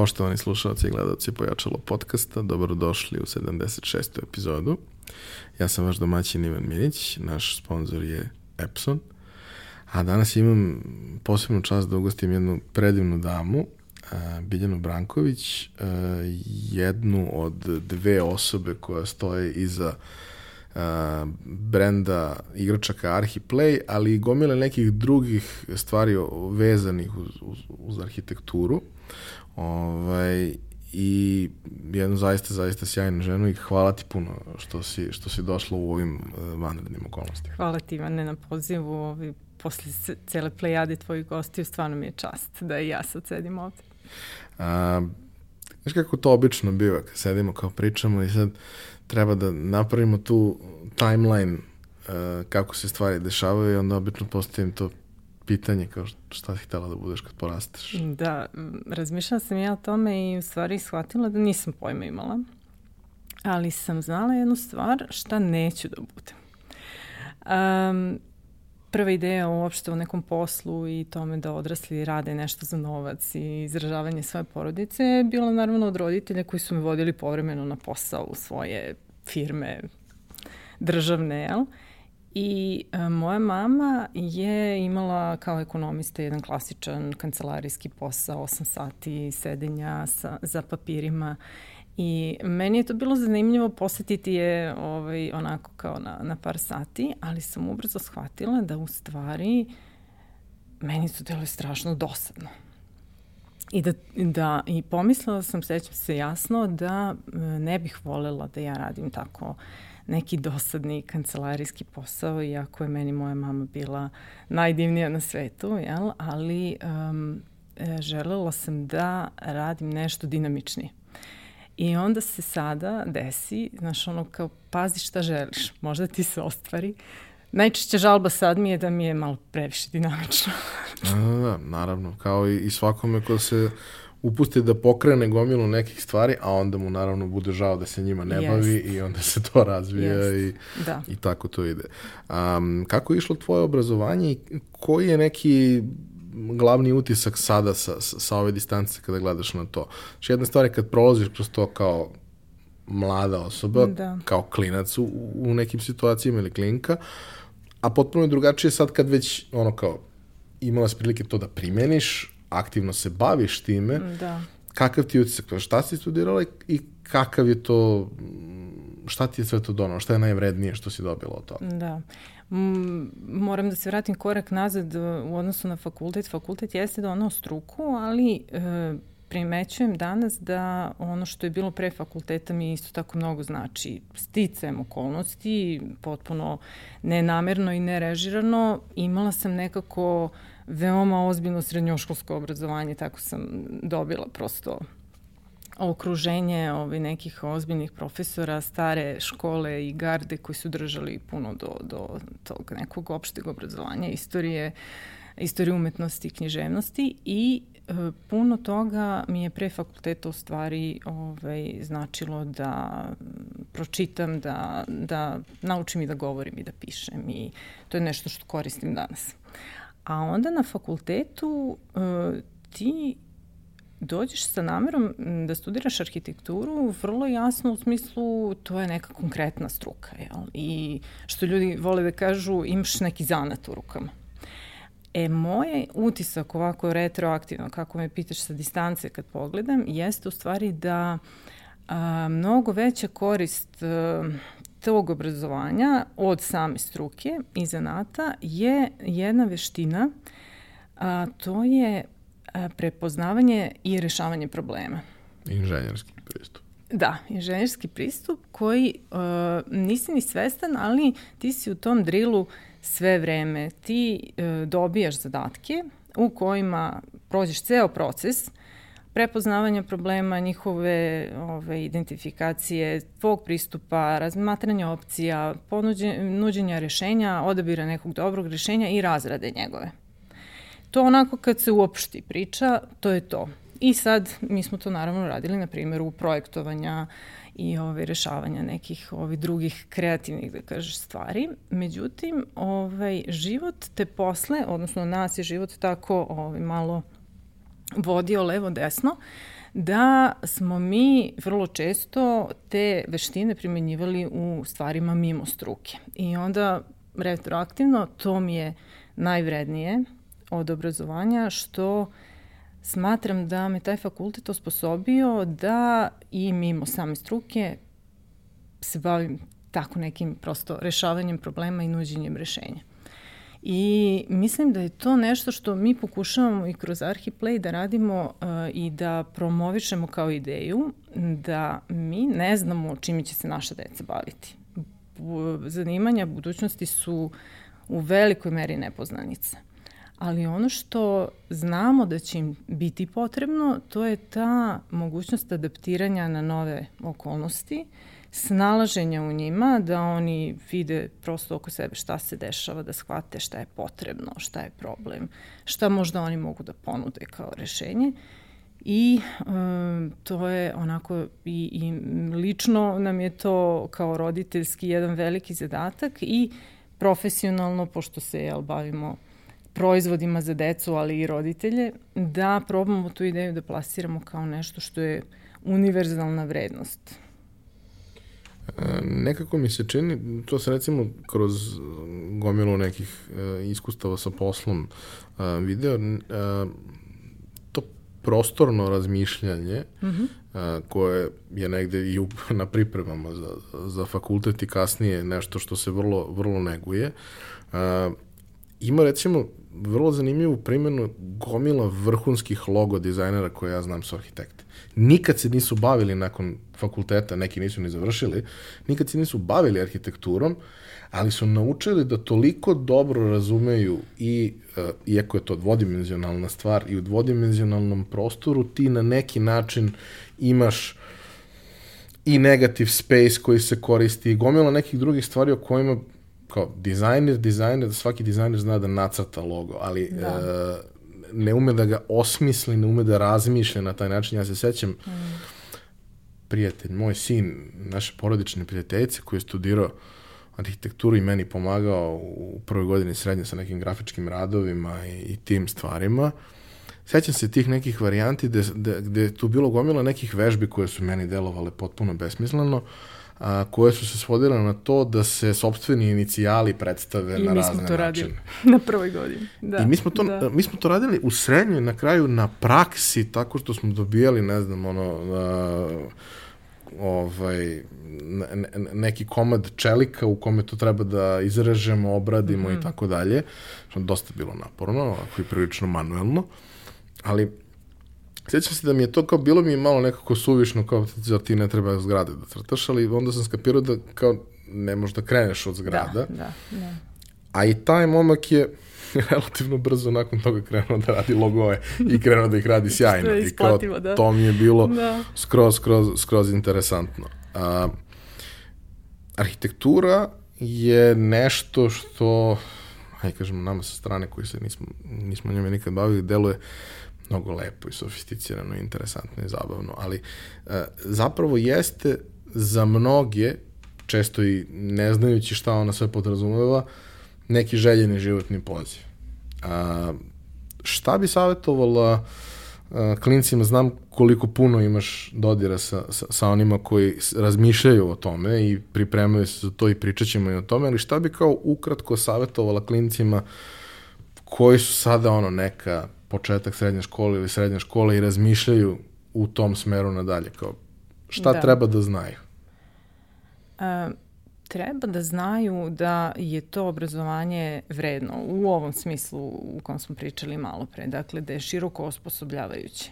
Poštovani slušalci i gledalci Pojačalo podcasta, dobrodošli u 76. epizodu. Ja sam vaš domaćin Ivan Mirić, naš sponsor je Epson, a danas imam posebnu čast da ugostim jednu predivnu damu, Biljanu Branković, jednu od dve osobe koja stoje iza brenda igračaka Arhiplay, ali i gomile nekih drugih stvari vezanih uz, uz, uz arhitekturu. Ovaj, i jednu zaista, zaista sjajnu ženu i hvala ti puno što si, što si došla u ovim uh, vanrednim okolnostima. Hvala ti Ivane na pozivu. Ovi, posle cele plejade tvojih gostiju stvarno mi je čast da i ja sad sedim ovde. A, znaš kako to obično biva kad sedimo kao pričamo i sad treba da napravimo tu timeline uh, kako se stvari dešavaju i onda obično postavim to pitanje kao šta si htela da budeš kad porasteš? Da, razmišljala sam ja o tome i u stvari shvatila da nisam pojma imala. Ali sam znala jednu stvar šta neću da budem. Um, prva ideja uopšte u nekom poslu i tome da odrasli rade nešto za novac i izražavanje svoje porodice je bila naravno od roditelja koji su me vodili povremeno na posao u svoje firme državne, jel? Uh, I e, moja mama je imala kao ekonomista jedan klasičan kancelarijski posao, 8 sati sedenja sa, za papirima I meni je to bilo zanimljivo posetiti je ovaj, onako kao na, na par sati, ali sam ubrzo shvatila da u stvari meni to delo strašno dosadno. I, da, da, I pomislila sam, sećam se jasno, da e, ne bih volela da ja radim tako uh, neki dosadni kancelarijski posao, iako je meni moja mama bila najdivnija na svetu, jel? ali um, želela sam da radim nešto dinamičnije. I onda se sada desi, znaš, ono kao, pazi šta želiš, možda ti se ostvari. Najčešća žalba sad mi je da mi je malo previše dinamično. da, da, da, naravno, kao i, i svakome ko se upusti da pokrene gomilu nekih stvari, a onda mu naravno bude žao da se njima ne yes. bavi i onda se to razvija yes. i, da. i tako to ide. Um, kako je išlo tvoje obrazovanje i koji je neki glavni utisak sada sa, sa, sa ove distance kada gledaš na to? Znači jedna stvar je kad prolaziš kroz to kao mlada osoba, da. kao klinac u, u nekim situacijama ili klinka, a potpuno je drugačije sad kad već ono kao imala si prilike to da primeniš, aktivno se baviš time, da. kakav ti je utisak, šta si studirala i kakav je to, šta ti je sve to donalo, šta je najvrednije što si dobila od toga? Da. M moram da se vratim korak nazad u odnosu na fakultet. Fakultet jeste donao struku, ali e, primećujem danas da ono što je bilo pre fakulteta mi isto tako mnogo znači. Sticajem okolnosti, potpuno nenamerno i nerežirano, imala sam nekako veoma ozbiljno srednjoškolsko obrazovanje, tako sam dobila prosto okruženje ovi nekih ozbiljnih profesora, stare škole i garde koji su držali puno do, do tog nekog opšteg obrazovanja, istorije, istorije umetnosti i književnosti i e, puno toga mi je pre fakulteta u stvari ovaj, značilo da pročitam, da, da naučim i da govorim i da pišem i to je nešto što koristim danas. A onda na fakultetu uh, ti dođeš sa namerom da studiraš arhitekturu vrlo jasno u smislu to je neka konkretna struka. Jel? I što ljudi vole da kažu imaš neki zanat u rukama. E, moj utisak ovako retroaktivno, kako me pitaš sa distance kad pogledam, jeste u stvari da a, mnogo veća korist a, tog obrazovanja od same struke i zanata je jedna veština, a to je a, prepoznavanje i rešavanje problema. Inženjerski pristup. Da, inženjerski pristup koji uh, nisi ni svestan, ali ti si u tom drilu sve vreme. Ti uh, dobijaš zadatke u kojima prođeš ceo proces prepoznavanja problema, njihove ove, identifikacije, tvog pristupa, razmatranja opcija, ponuđenja rešenja, odabira nekog dobrog rešenja i razrade njegove. To onako kad se uopšti priča, to je to. I sad mi smo to naravno radili na primjeru projektovanja i ovaj, rešavanja nekih ovih drugih kreativnih, da kažeš, stvari. Međutim, ovaj, život te posle, odnosno nas je život tako ovaj, malo vodio levo-desno, da smo mi vrlo često te veštine primenjivali u stvarima mimo struke. I onda retroaktivno to mi je najvrednije od obrazovanja što smatram da me taj fakultet osposobio da i mimo same struke se bavim tako nekim prosto rešavanjem problema i nuđenjem rešenja. I mislim da je to nešto što mi pokušavamo i kroz Arhiplay da radimo uh, i da promovišemo kao ideju da mi ne znamo čime će se naša deca baviti. Zanimanja budućnosti su u velikoj meri nepoznanica. Ali ono što znamo da će im biti potrebno, to je ta mogućnost adaptiranja na nove okolnosti, snalaženja u njima, da oni vide prosto oko sebe šta se dešava, da shvate šta je potrebno, šta je problem, šta možda oni mogu da ponude kao rešenje. I um, to je onako i, i lično nam je to kao roditeljski jedan veliki zadatak i profesionalno, pošto se jel, bavimo proizvodima za decu, ali i roditelje, da probamo tu ideju da plasiramo kao nešto što je univerzalna vrednost. Nekako mi se čini, to se recimo kroz gomilu nekih e, iskustava sa poslom e, video, e, to prostorno razmišljanje mm -hmm. koje je negde i na pripremama za, za fakultet i kasnije nešto što se vrlo, vrlo neguje, ima recimo vrlo zanimljivu primjenu gomila vrhunskih logo dizajnera koje ja znam su arhitekte. Nikad se nisu bavili nakon fakulteta, neki nisu ni završili, nikad se nisu bavili arhitekturom, ali su naučili da toliko dobro razumeju i, uh, iako je to dvodimenzionalna stvar, i u dvodimenzionalnom prostoru ti na neki način imaš i negative space koji se koristi i gomila nekih drugih stvari o kojima kao dizajner, dizajner, svaki dizajner zna da nacrta logo, ali da. E, ne ume da ga osmisli, ne ume da razmišlja na taj način. Ja se sećam, mm. prijatelj, moj sin, naše porodične prijateljice koji je studirao arhitekturu i meni pomagao u prvoj godini srednje sa nekim grafičkim radovima i, i tim stvarima. Sećam se tih nekih varijanti gde, gde, gde je tu bilo gomila nekih vežbi koje su meni delovale potpuno besmisleno, uh, a, koje su se svodile na to da se sobstveni inicijali predstave I na razne načine. I mi smo to načine. radili na prvoj godini. Da, I mi smo, to, da. mi smo to radili u srednjoj, na kraju na praksi, tako što smo dobijali, ne znam, ono, a, ovaj, ne, neki komad čelika u kome to treba da izrežemo, obradimo mm. i mhm. tako dalje, što dosta bilo naporno, ako i prilično manuelno, ali Sjećam se da mi je to kao, bilo mi je malo nekako suvišno, kao da ti ne treba zgrade da crtaš, ali onda sam skapirao da kao ne možeš da kreneš od zgrada. Da, da, da. A i taj momak je relativno brzo nakon toga krenuo da radi logoje i krenuo da ih radi sjajno. I kao, da. to mi je bilo da. skroz, skroz, skroz interesantno. A, arhitektura je nešto što, hajde kažemo, nama sa strane koji se nismo, nismo njome nikad bavili, deluje mnogo lepo i sofisticirano, interesantno i zabavno, ali e, zapravo jeste za mnoge, često i ne znajući šta ona sve podrazumeva, neki željeni životni poziv. A, šta bi savjetovala a, klincima, znam koliko puno imaš dodira sa, sa, sa onima koji razmišljaju o tome i pripremaju se za to i pričat ćemo i o tome, ali šta bi kao ukratko savjetovala klincima koji su sada ono neka početak srednje škole ili srednje škole i razmišljaju u tom smeru nadalje, kao šta da. treba da znaju? A, treba da znaju da je to obrazovanje vredno u ovom smislu u kom smo pričali malo pre, dakle da je široko osposobljavajuće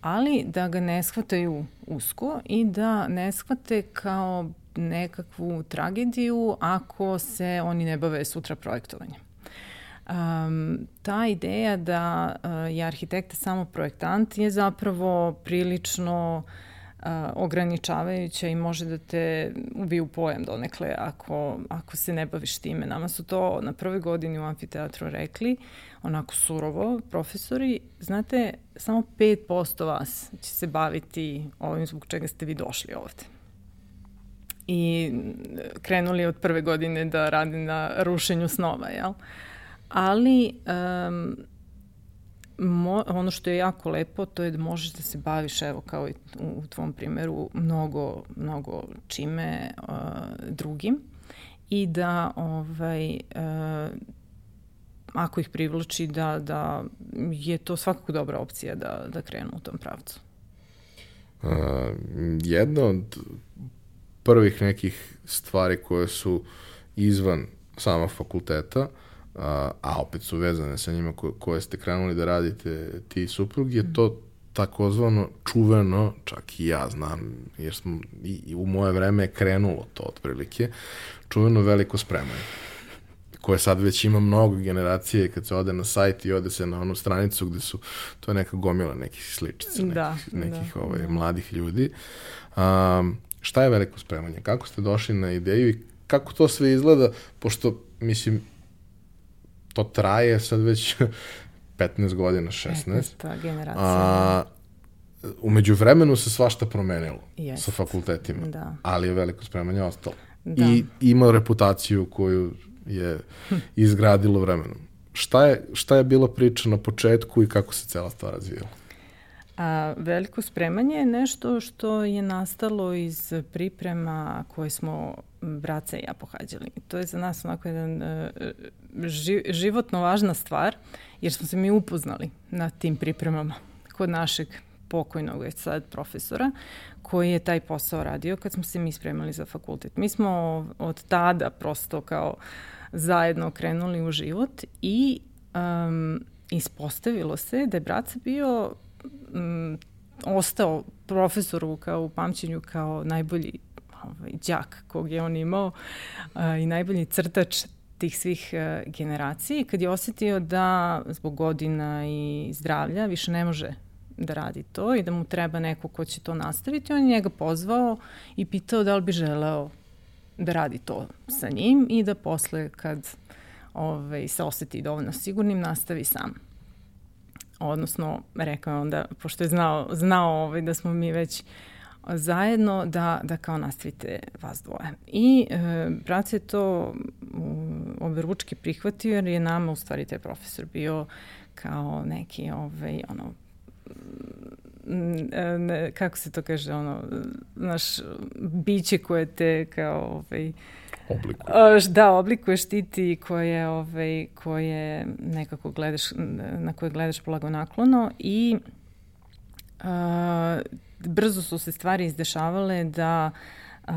ali da ga ne shvataju usko i da ne shvate kao nekakvu tragediju ako se oni ne bave sutra projektovanjem. Um, ta ideja da uh, je arhitekta samo projektant je zapravo prilično uh, ograničavajuća i može da te ubije u pojam donekle ako, ako se ne baviš time. Nama su to na prvoj godini u amfiteatru rekli, onako surovo, profesori, znate, samo 5% vas će se baviti ovim zbog čega ste vi došli ovde i krenuli od prve godine da radi na rušenju snova, jel? Uh, ali um, mo, ono što je jako lepo, to je da možeš da se baviš, evo kao i u, u tvom primeru, mnogo, mnogo čime uh, drugim i da ovaj, uh, ako ih privlači da, da je to svakako dobra opcija da, da krenu u tom pravcu. Uh, jedna od prvih nekih stvari koje su izvan sama fakulteta, a, a opet su vezane sa njima ko, koje ste krenuli da radite ti suprug, je to takozvano čuveno, čak i ja znam, jer smo, i, i u moje vreme je krenulo to otprilike, čuveno veliko spremanje koje sad već ima mnogo generacije kad se ode na sajt i ode se na onu stranicu gde su, to je neka gomila nekih sličica, da, nekih, nekih da, ovaj, da. mladih ljudi. Um, šta je veliko spremanje? Kako ste došli na ideju i kako to sve izgleda, pošto, mislim, to traje sad već 15 godina, 16. 15. generacija. A, umeđu vremenu se svašta promenilo Jest. sa fakultetima, da. ali je veliko spremanje ostalo. Da. I ima reputaciju koju je izgradilo vremenom. Šta je, šta je bila priča na početku i kako se cela stvar razvijala? A, veliko spremanje je nešto što je nastalo iz priprema koje smo braca i ja pohađali. To je za nas onako jedan e, ži, životno važna stvar, jer smo se mi upoznali na tim pripremama kod našeg pokojnog već sad profesora, koji je taj posao radio kad smo se mi spremali za fakultet. Mi smo od tada prosto kao zajedno krenuli u život i um, ispostavilo se da je braca bio um, ostao profesoru kao u pamćenju kao najbolji ovaj, đak kog je on imao a, i najbolji crtač tih svih a, generacija kad je osetio da zbog godina i zdravlja više ne može da radi to i da mu treba neko ko će to nastaviti, on je njega pozvao i pitao da li bi želeo da radi to sa njim i da posle kad ovaj, se oseti dovoljno sigurnim nastavi sam. Odnosno rekao je onda, pošto je znao, znao ovaj, da smo mi već zajedno da, da kao nastavite vas dvoje. I e, brat je to oberučki prihvatio jer je nama u stvari taj profesor bio kao neki ovaj, ono, ne, kako se to kaže, ono, naš biće koje te kao, ovaj, oblikuje. Da, oblikuje, štiti koje, ovaj, koje nekako gledaš, na koje gledaš naklono i a, brzo su se stvari izdešavale da uh,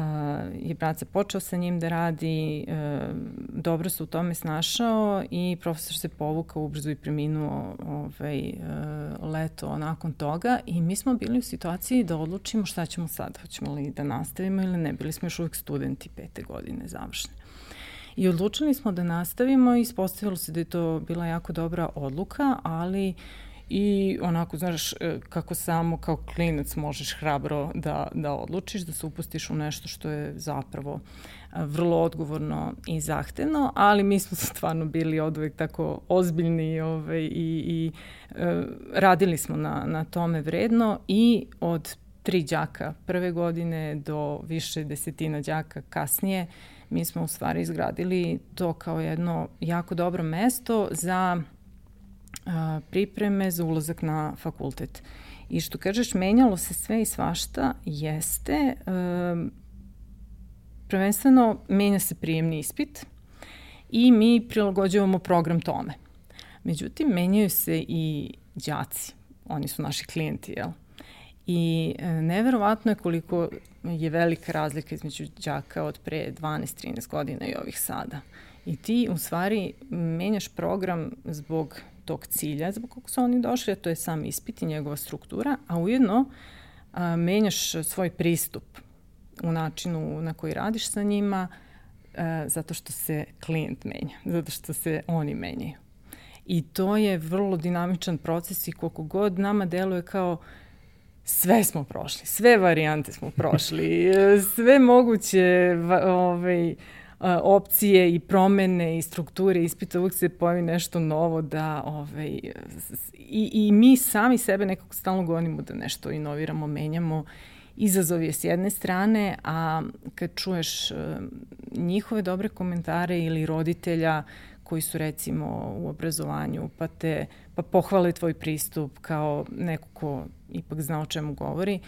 je braca počeo sa njim da radi, uh, dobro se u tome snašao i profesor se povukao ubrzo i preminuo ovaj, uh, leto nakon toga i mi smo bili u situaciji da odlučimo šta ćemo sad, hoćemo li da nastavimo ili ne, bili smo još uvijek studenti pete godine završne. I odlučili smo da nastavimo i ispostavilo se da je to bila jako dobra odluka, ali uh, i onako, znaš, e, kako samo kao klinac možeš hrabro da, da odlučiš, da se upustiš u nešto što je zapravo e, vrlo odgovorno i zahtevno, ali mi smo stvarno bili od uvek tako ozbiljni ovaj, i, i e, radili smo na, na tome vredno i od tri đaka prve godine do više desetina đaka kasnije mi smo u stvari izgradili to kao jedno jako dobro mesto za pripreme za ulazak na fakultet. I što kažeš, menjalo se sve i svašta, jeste. Prvenstveno, menja se prijemni ispit i mi prilagođavamo program tome. Međutim, menjaju se i đaci. Oni su naši klijenti, jel? I e, neverovatno je koliko je velika razlika između đaka od pre 12-13 godina i ovih sada. I ti u stvari menjaš program zbog tog cilja zbog kog su oni došli, a to je sam ispit i njegova struktura, a ujedno a, menjaš svoj pristup u načinu na koji radiš sa njima, a, zato što se klijent menja, zato što se oni menjaju. I to je vrlo dinamičan proces i koliko god nama deluje kao sve smo prošli, sve varijante smo prošli, sve moguće ovaj, opcije i promene i strukture ispita, uvijek se pojavi nešto novo da ovaj, i, i mi sami sebe nekako stalno gonimo da nešto inoviramo, menjamo. Izazov je s jedne strane, a kad čuješ njihove dobre komentare ili roditelja koji su recimo u obrazovanju, pa te pa pohvale tvoj pristup kao neko ko ipak zna o čemu govori,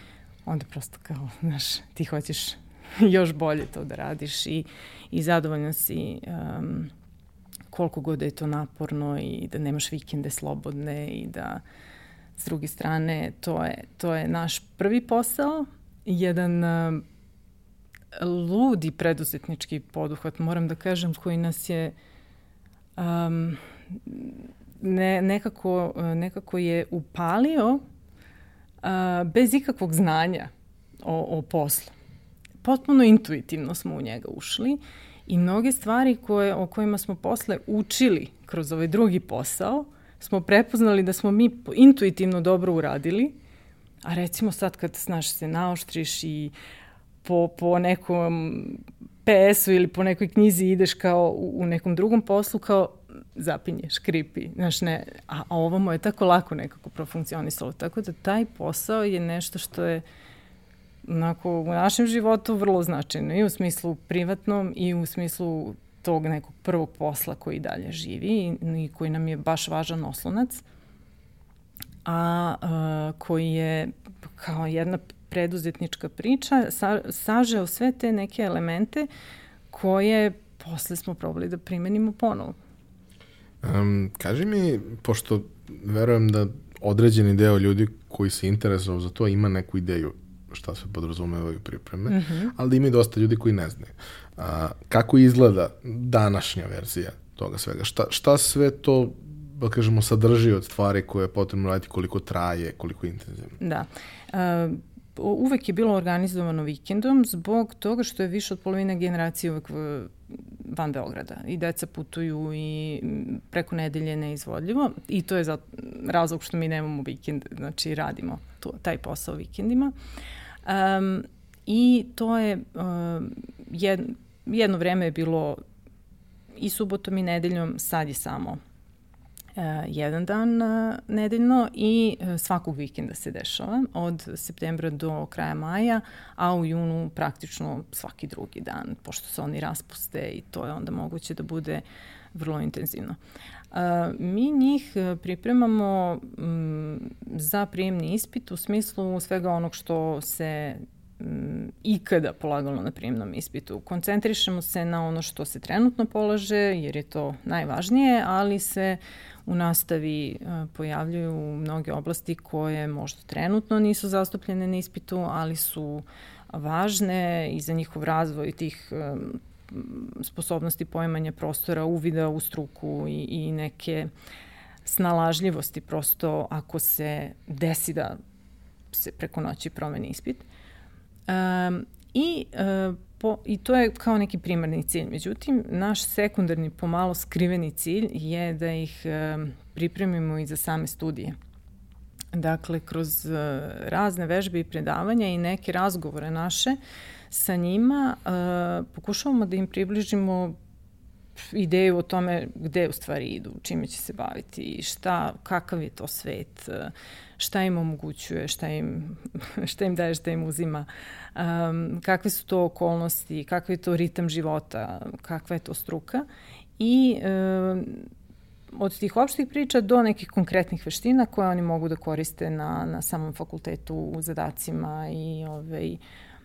onda prosto kao, znaš, ti hoćeš još bolje to da radiš i, i zadovoljna si um, koliko god je to naporno i da nemaš vikende slobodne i da s druge strane to je, to je naš prvi posao, jedan um, ludi preduzetnički poduhvat, moram da kažem, koji nas je um, ne, nekako, nekako je upalio uh, bez ikakvog znanja o, o poslu. Potpuno intuitivno smo u njega ušli i mnoge stvari koje, o kojima smo posle učili kroz ovaj drugi posao smo prepoznali da smo mi intuitivno dobro uradili, a recimo sad kad znaš se naoštriš i po, po nekom PS-u ili po nekoj knjizi ideš kao u, u nekom drugom poslu kao zapinješ, kripi, znaš ne, a, a ovo mu je tako lako nekako profunkcionisalo. Tako da taj posao je nešto što je onako, u našem životu vrlo značajno i u smislu privatnom i u smislu tog nekog prvog posla koji dalje živi i, koji nam je baš važan oslonac, a, a koji je kao jedna preduzetnička priča sa, sažeo sve te neke elemente koje posle smo probali da primenimo ponovo. Um, kaži mi, pošto verujem da određeni deo ljudi koji se interesuju za to ima neku ideju šta se podrazumevaju pripreme, mm -hmm. ali da ima i dosta ljudi koji ne znaju. A, kako izgleda današnja verzija toga svega? Šta, šta sve to da kažemo, sadrži od stvari koje je potrebno raditi, koliko traje, koliko je intenzivno? Da. Uh, uvek je bilo organizovano vikendom zbog toga što je više od polovine generacije uvek van Beograda i deca putuju i preko nedelje neizvodljivo i to je za razlog što mi nemamo vikend, znači radimo to, taj posao vikendima. Um, I to je um, jed, jedno vreme je bilo i subotom i nedeljom, sad je samo uh, jedan dan uh, nedeljno i uh, svakog vikenda se dešava od septembra do kraja maja, a u junu praktično svaki drugi dan, pošto se oni raspuste i to je onda moguće da bude vrlo intenzivno. Mi njih pripremamo um, za prijemni ispit u smislu svega onog što se ikada polagalo na prijemnom ispitu. Koncentrišemo se na ono što se trenutno polaže, jer je to najvažnije, ali se u nastavi e, pojavljuju mnoge oblasti koje možda trenutno nisu zastupljene na ispitu, ali su važne i za njihov razvoj tih e, sposobnosti pojmanja prostora, uvida u struku i, i neke snalažljivosti prosto ako se desi da se preko noći promeni ispit. Um, i, uh, po, I to je kao neki primarni cilj. Međutim, naš sekundarni, pomalo skriveni cilj je da ih um, pripremimo i za same studije. Dakle, kroz uh, razne vežbe i predavanja i neke razgovore naše sa njima uh, pokušavamo da im približimo ideju o tome gde u stvari idu, čime će se baviti, šta, kakav je to svet, šta im omogućuje, šta im, šta im daje, šta im uzima, um, kakve su to okolnosti, kakav je to ritam života, kakva je to struka i um, od tih opštih priča do nekih konkretnih veština koje oni mogu da koriste na, na samom fakultetu u zadacima i ovaj,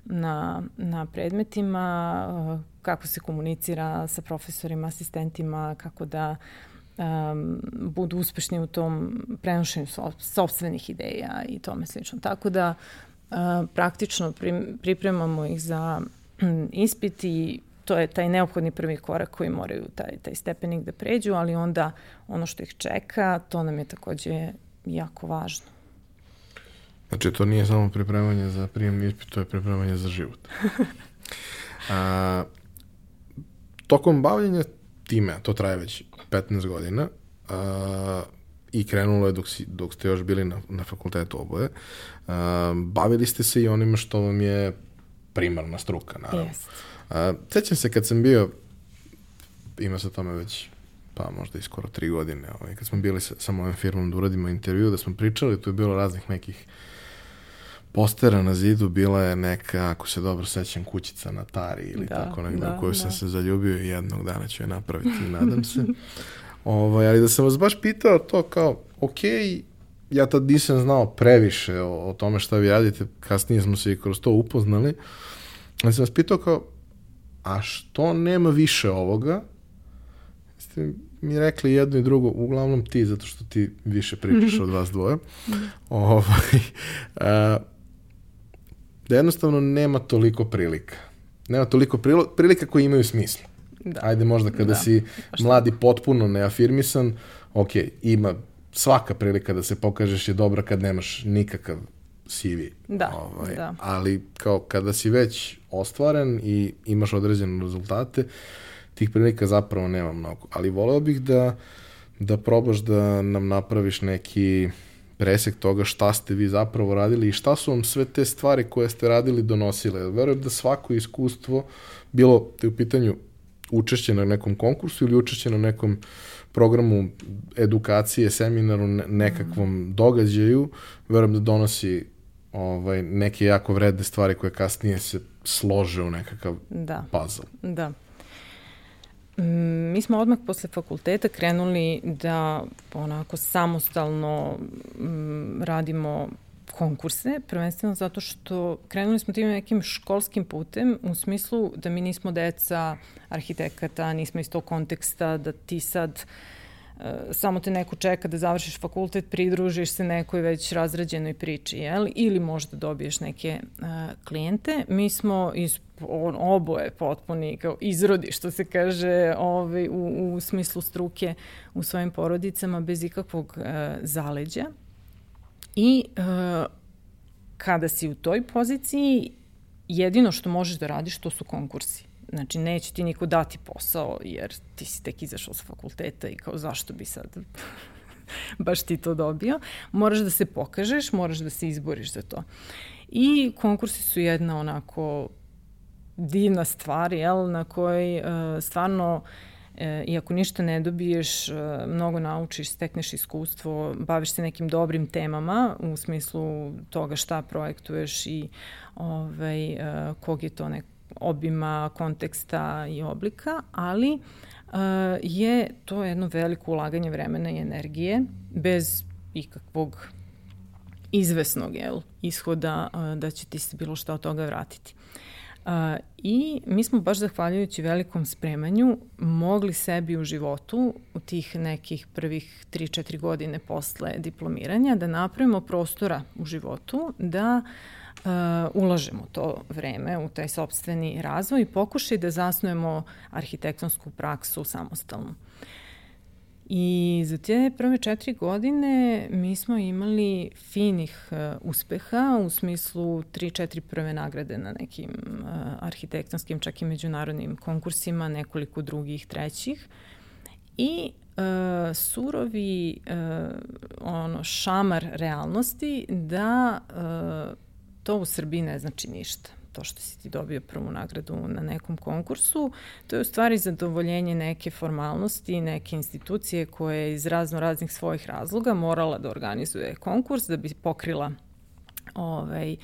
na, na predmetima, kako se komunicira sa profesorima, asistentima, kako da um, budu uspešni u tom prenošenju sobstvenih ideja i tome slično. Tako da uh, praktično pripremamo ih za um, ispit i to je taj neophodni prvi korak koji moraju taj, taj stepenik da pređu, ali onda ono što ih čeka, to nam je takođe jako važno. Znači, to nije samo pripremanje za prijem ispit, to je pripremanje za život. A, tokom bavljenja time, to traje već 15 godina, a, i krenulo je dok, si, dok ste još bili na, na fakultetu oboje, a, bavili ste se i onima što vam je primarna struka, naravno. Yes. A, sećam se kad sam bio, ima se tome već pa možda i skoro tri godine, ovaj, kad smo bili sa, sa mojom firmom da uradimo intervju, da smo pričali, tu je bilo raznih nekih postera na zidu bila je neka, ako se dobro sećam, kućica na tari ili da, tako negdje da, koju sam se zaljubio i jednog dana ću je napraviti, nadam se. Ovaj, ali da sam vas baš pitao to kao, ok, ja tad nisam znao previše o, o tome šta vi radite, kasnije smo se i kroz to upoznali, ali sam vas pitao kao, a što nema više ovoga? Ste mi rekli jedno i drugo, uglavnom ti, zato što ti više pričaš od vas dvoje. ovaj, a, da jednostavno nema toliko prilika. Nema toliko prilika koji imaju smisla. Da. Ajde možda kada da. si mladi potpuno neafirmisan, ok, ima svaka prilika da se pokažeš je dobra kad nemaš nikakav CV. Da, ovaj, da. Ali kao kada si već ostvaren i imaš određene rezultate, tih prilika zapravo nema mnogo. Ali voleo bih da, da probaš da nam napraviš neki presek toga šta ste vi zapravo radili i šta su vam sve te stvari koje ste radili donosile. Verujem da svako iskustvo, bilo te u pitanju učešće na nekom konkursu ili učešće na nekom programu edukacije, seminaru, nekakvom mm. događaju, verujem da donosi ovaj, neke jako vredne stvari koje kasnije se slože u nekakav da. puzzle. Da. Mm, mi smo odmah posle fakulteta krenuli da onako samostalno mm, radimo konkurse, prvenstveno zato što krenuli smo tim nekim školskim putem u smislu da mi nismo deca arhitekata, nismo iz tog konteksta da ti sad uh, samo te neko čeka da završiš fakultet, pridružiš se nekoj već razrađenoj priči, jel? ili možda dobiješ neke uh, klijente. Mi smo iz on, oboje potpuni kao izrodi, što se kaže ovaj, u, u smislu struke u svojim porodicama bez ikakvog uh, zaleđa. I uh, kada si u toj poziciji, jedino što možeš da radiš to su konkursi. Znači, neće ti niko dati posao, jer ti si tek izašao sa fakulteta i kao zašto bi sad baš ti to dobio. Moraš da se pokažeš, moraš da se izboriš za to. I konkursi su jedna onako divna stvar, jel, na kojoj uh, stvarno e, i ako ništa ne dobiješ, e, mnogo naučiš, stekneš iskustvo, baviš se nekim dobrim temama u smislu toga šta projektuješ i ovaj, e, kog je to neko obima, konteksta i oblika, ali je to jedno veliko ulaganje vremena i energije bez ikakvog izvesnog jel, ishoda da će ti se bilo šta od toga vratiti. I mi smo baš zahvaljujući velikom spremanju mogli sebi u životu u tih nekih prvih 3-4 godine posle diplomiranja da napravimo prostora u životu da uh, ulažemo to vreme u taj sobstveni razvoj i pokušaj da zasnujemo arhitektonsku praksu samostalno. I za te prve četiri godine mi smo imali finih uh, uspeha u smislu tri, četiri prve nagrade na nekim uh, arhitektonskim, čak i međunarodnim konkursima, nekoliko drugih, trećih. I uh, surovi uh, ono šamar realnosti da uh, to u Srbiji ne znači ništa to što si ti dobio prvu nagradu na nekom konkursu, to je u stvari zadovoljenje neke formalnosti, neke institucije koje je iz razno raznih svojih razloga morala da organizuje konkurs da bi pokrila ovaj,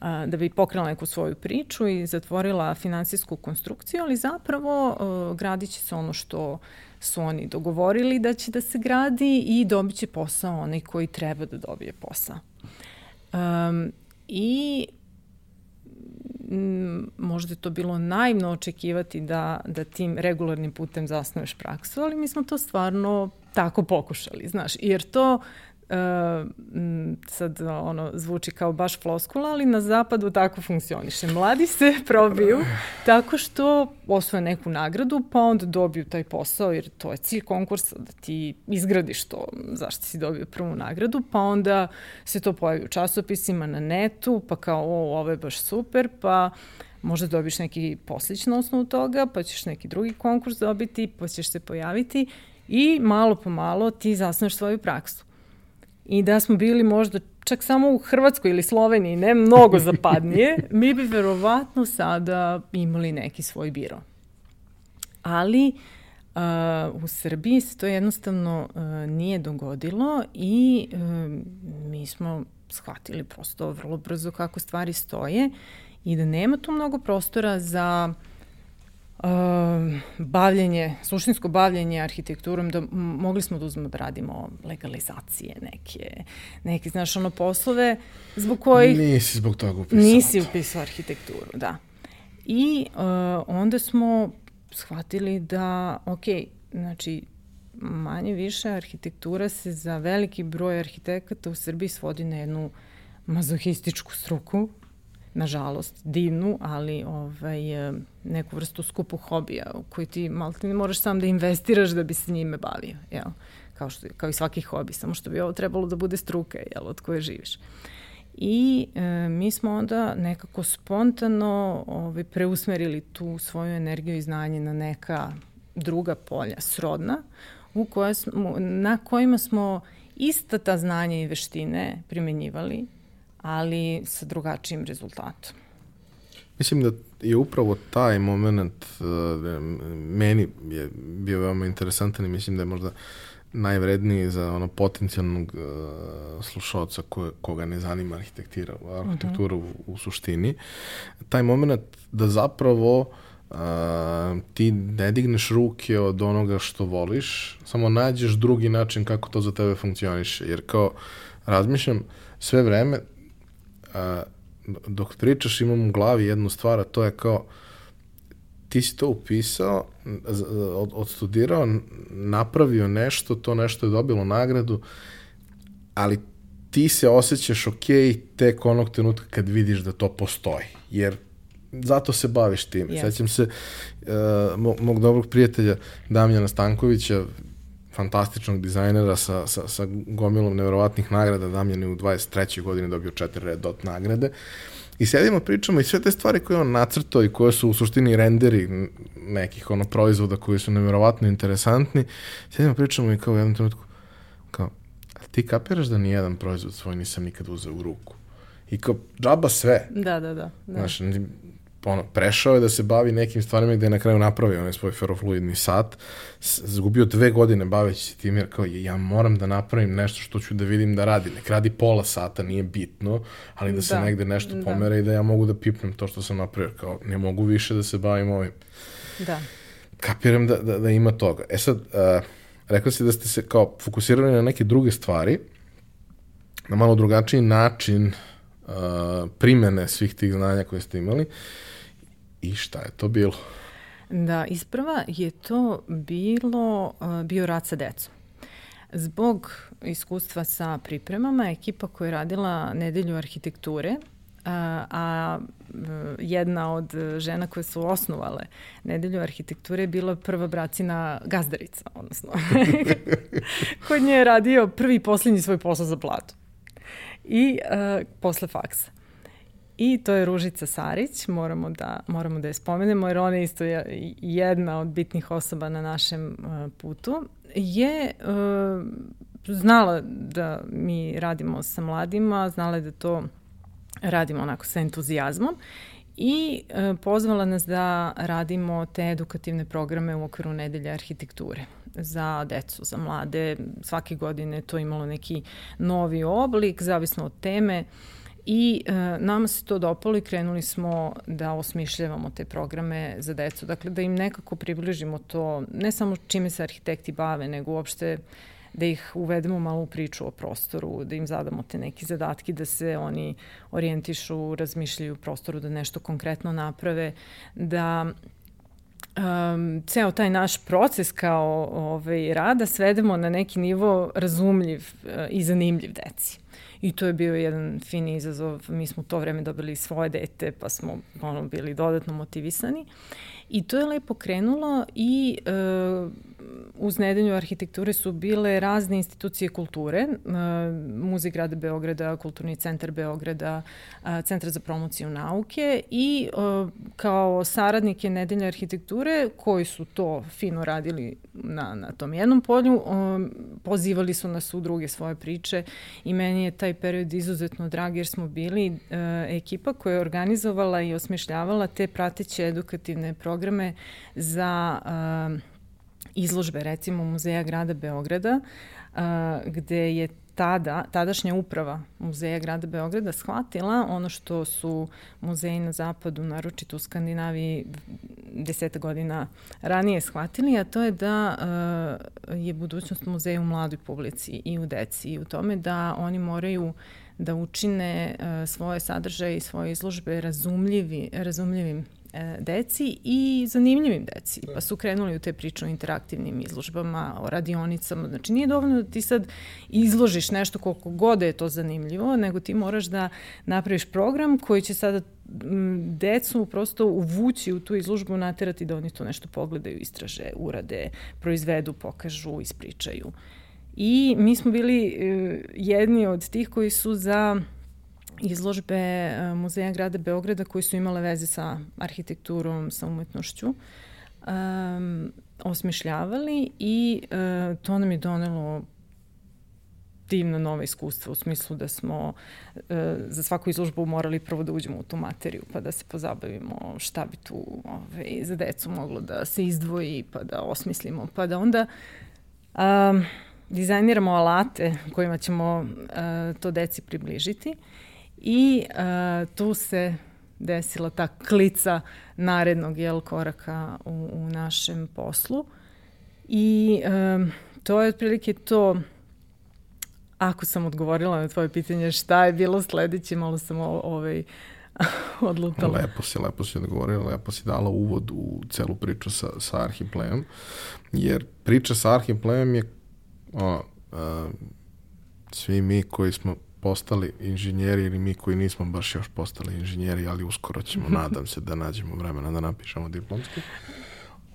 da bi pokrila neku svoju priču i zatvorila finansijsku konstrukciju, ali zapravo gradit će se ono što su oni dogovorili da će da se gradi i dobit će posao onaj koji treba da dobije posao. Um, i možda je to bilo naivno očekivati da, da tim regularnim putem zasnuješ praksu, ali mi smo to stvarno tako pokušali, znaš, jer to sad ono zvuči kao baš floskula, ali na zapadu tako funkcioniše. Mladi se probiju tako što osvoje neku nagradu, pa onda dobiju taj posao, jer to je cilj konkursa, da ti izgradiš to zašto si dobio prvu nagradu, pa onda se to pojavi u časopisima na netu, pa kao o, ovo je baš super, pa možda dobiš neki poslić na osnovu toga, pa ćeš neki drugi konkurs dobiti, pa ćeš se pojaviti i malo po malo ti zasneš svoju praksu i da smo bili možda čak samo u Hrvatskoj ili Sloveniji, ne mnogo zapadnije, mi bi verovatno sada imali neki svoj biro. Ali uh, u Srbiji se to jednostavno uh, nije dogodilo i uh, mi smo shvatili prosto vrlo brzo kako stvari stoje i da nema tu mnogo prostora za uh, bavljenje, suštinsko bavljenje arhitekturom, da mogli smo da uzmemo da radimo legalizacije neke, neke, znaš, ono poslove zbog kojih... Nisi zbog toga upisao. Nisi upisao arhitekturu, da. I uh, onda smo shvatili da, ok, znači, manje više arhitektura se za veliki broj arhitekata u Srbiji svodi na jednu mazohističku struku, nažalost, divnu, ali ovaj, neku vrstu skupu hobija u koji ti malo ne moraš sam da investiraš da bi se njime bavio, jel? Kao, što, kao i svaki hobi, samo što bi ovo trebalo da bude struka, jel, od koje živiš. I e, mi smo onda nekako spontano ovaj, preusmerili tu svoju energiju i znanje na neka druga polja, srodna, u koje smo, na kojima smo ista ta znanja i veštine primenjivali, ali sa drugačijim rezultatom. Mislim da je upravo taj moment uh, meni je bio veoma interesantan i mislim da je možda najvredniji za ono potencijalnog uh, slušalca ko, koga ne zanima arhitektura, arhitektura uh -huh. u, u suštini. Taj moment da zapravo uh, ti ne digneš ruke od onoga što voliš, samo nađeš drugi način kako to za tebe funkcioniše. Jer kao, razmišljam sve vreme, a, dok pričaš imam u glavi jednu stvar, a to je kao, ti si to upisao, od, odstudirao, napravio nešto, to nešto je dobilo nagradu, ali ti se osjećaš ok tek onog trenutka kad vidiš da to postoji. Jer zato se baviš tim. Yes. Sećam se uh, mog, mog dobrog prijatelja Damjana Stankovića, fantastičnog dizajnera sa, sa, sa gomilom nevjerovatnih nagrada. Damjan je u 23. godini dobio četiri red dot nagrade. I sedimo, pričamo i sve te stvari koje on nacrtao i koje su u suštini renderi nekih ono proizvoda koji su nevjerovatno interesantni. Sedimo, pričamo i kao u jednom trenutku, kao, a ti kapiraš da nijedan proizvod svoj nisam nikad uzeo u ruku? I kao, džaba sve. Da, da, da. da. Znaš, ono, prešao je da se bavi nekim stvarima gde je na kraju napravio onaj svoj ferofluidni sat, zgubio dve godine baveći se tim, jer kao ja moram da napravim nešto što ću da vidim da radi. Nek radi pola sata, nije bitno, ali da se da. negde nešto da. i da ja mogu da pipnem to što sam napravio. Kao, ne mogu više da se bavim ovim. Da. Kapiram da, da, da ima toga. E sad, uh, rekla si da ste se kao fokusirali na neke druge stvari, na malo drugačiji način uh, primene svih tih znanja koje ste imali. Uh, I šta je to bilo? Da, isprva je to bilo, bio rad sa decom. Zbog iskustva sa pripremama, ekipa koja je radila nedelju arhitekture, a, a jedna od žena koje su osnovale nedelju arhitekture je bila prva bracina gazdarica, odnosno kod nje je radio prvi i poslednji svoj posao za platu. I a, posle faksa. I to je Ružica Sarić, moramo da, moramo da je spomenemo, jer ona je isto jedna od bitnih osoba na našem uh, putu. Je uh, znala da mi radimo sa mladima, znala je da to radimo onako sa entuzijazmom i uh, pozvala nas da radimo te edukativne programe u okviru nedelje arhitekture za decu, za mlade. Svake godine to imalo neki novi oblik, zavisno od teme. Uh, I e, nama se to dopalo i krenuli smo da osmišljavamo te programe za decu. Dakle, da im nekako približimo to, ne samo čime se arhitekti bave, nego uopšte da ih uvedemo malo u priču o prostoru, da im zadamo te neke zadatke, da se oni orijentišu, razmišljaju u prostoru, da nešto konkretno naprave, da um, ceo taj naš proces kao ovaj, rada svedemo na neki nivo razumljiv uh, i zanimljiv deci. I to je bio jedan fin izazov. Mi smo u to vreme dobili svoje dete, pa smo ono, bili dodatno motivisani. I to je lepo krenulo i e, uz nedelju arhitekture su bile razne institucije kulture, e, Muzej grada Beograda, Kulturni centar Beograda, e, Centar za promociju nauke i e, kao saradnike nedelje arhitekture koji su to fino radili na, na tom jednom polju, pozivali su nas u druge svoje priče i meni je taj period izuzetno drag jer smo bili ekipa koja je organizovala i osmišljavala te prateće edukativne programe za izložbe, recimo Muzeja grada Beograda, uh, gde je tada, tadašnja uprava Muzeja grada Beograda shvatila ono što su muzeji na zapadu, naročito u Skandinaviji, deseta godina ranije shvatili, a to je da je budućnost muzeja u mladoj publici i u deci i u tome da oni moraju da učine svoje sadržaje i svoje izložbe razumljivi, razumljivim E, deci i zanimljivim deci. Pa su krenuli u te priče o interaktivnim izložbama, o radionicama. Znači nije dovoljno da ti sad izložiš nešto koliko god je to zanimljivo, nego ti moraš da napraviš program koji će sada decu prosto uvući u tu izložbu, naterati da oni to nešto pogledaju, istraže, urade, proizvedu, pokažu, ispričaju. I mi smo bili e, jedni od tih koji su za izložbe e, Muzeja grada Beograda koji su imale veze sa arhitekturom, sa umetnošću, um, osmišljavali i uh, to nam je donelo divna nova iskustva u smislu da smo uh, za svaku izložbu morali prvo da uđemo u tu materiju pa da se pozabavimo šta bi tu ovaj, za decu moglo da se izdvoji pa da osmislimo pa da onda um, dizajniramo alate kojima ćemo uh, to deci približiti I uh, tu se desila ta klica narednog jel, koraka u, u našem poslu. I um, to je otprilike to ako sam odgovorila na tvoje pitanje šta je bilo sledeće, malo sam o, ovaj, odlutala. Lepo si, lepo si odgovorila, lepo si dala uvod u celu priču sa, sa Arhiplejem, jer priča sa Arhiplejem je o, a, svi mi koji smo postali inženjeri ili mi koji nismo baš još postali inženjeri, ali uskoro ćemo, nadam se da nađemo vremena da napišemo diplomski.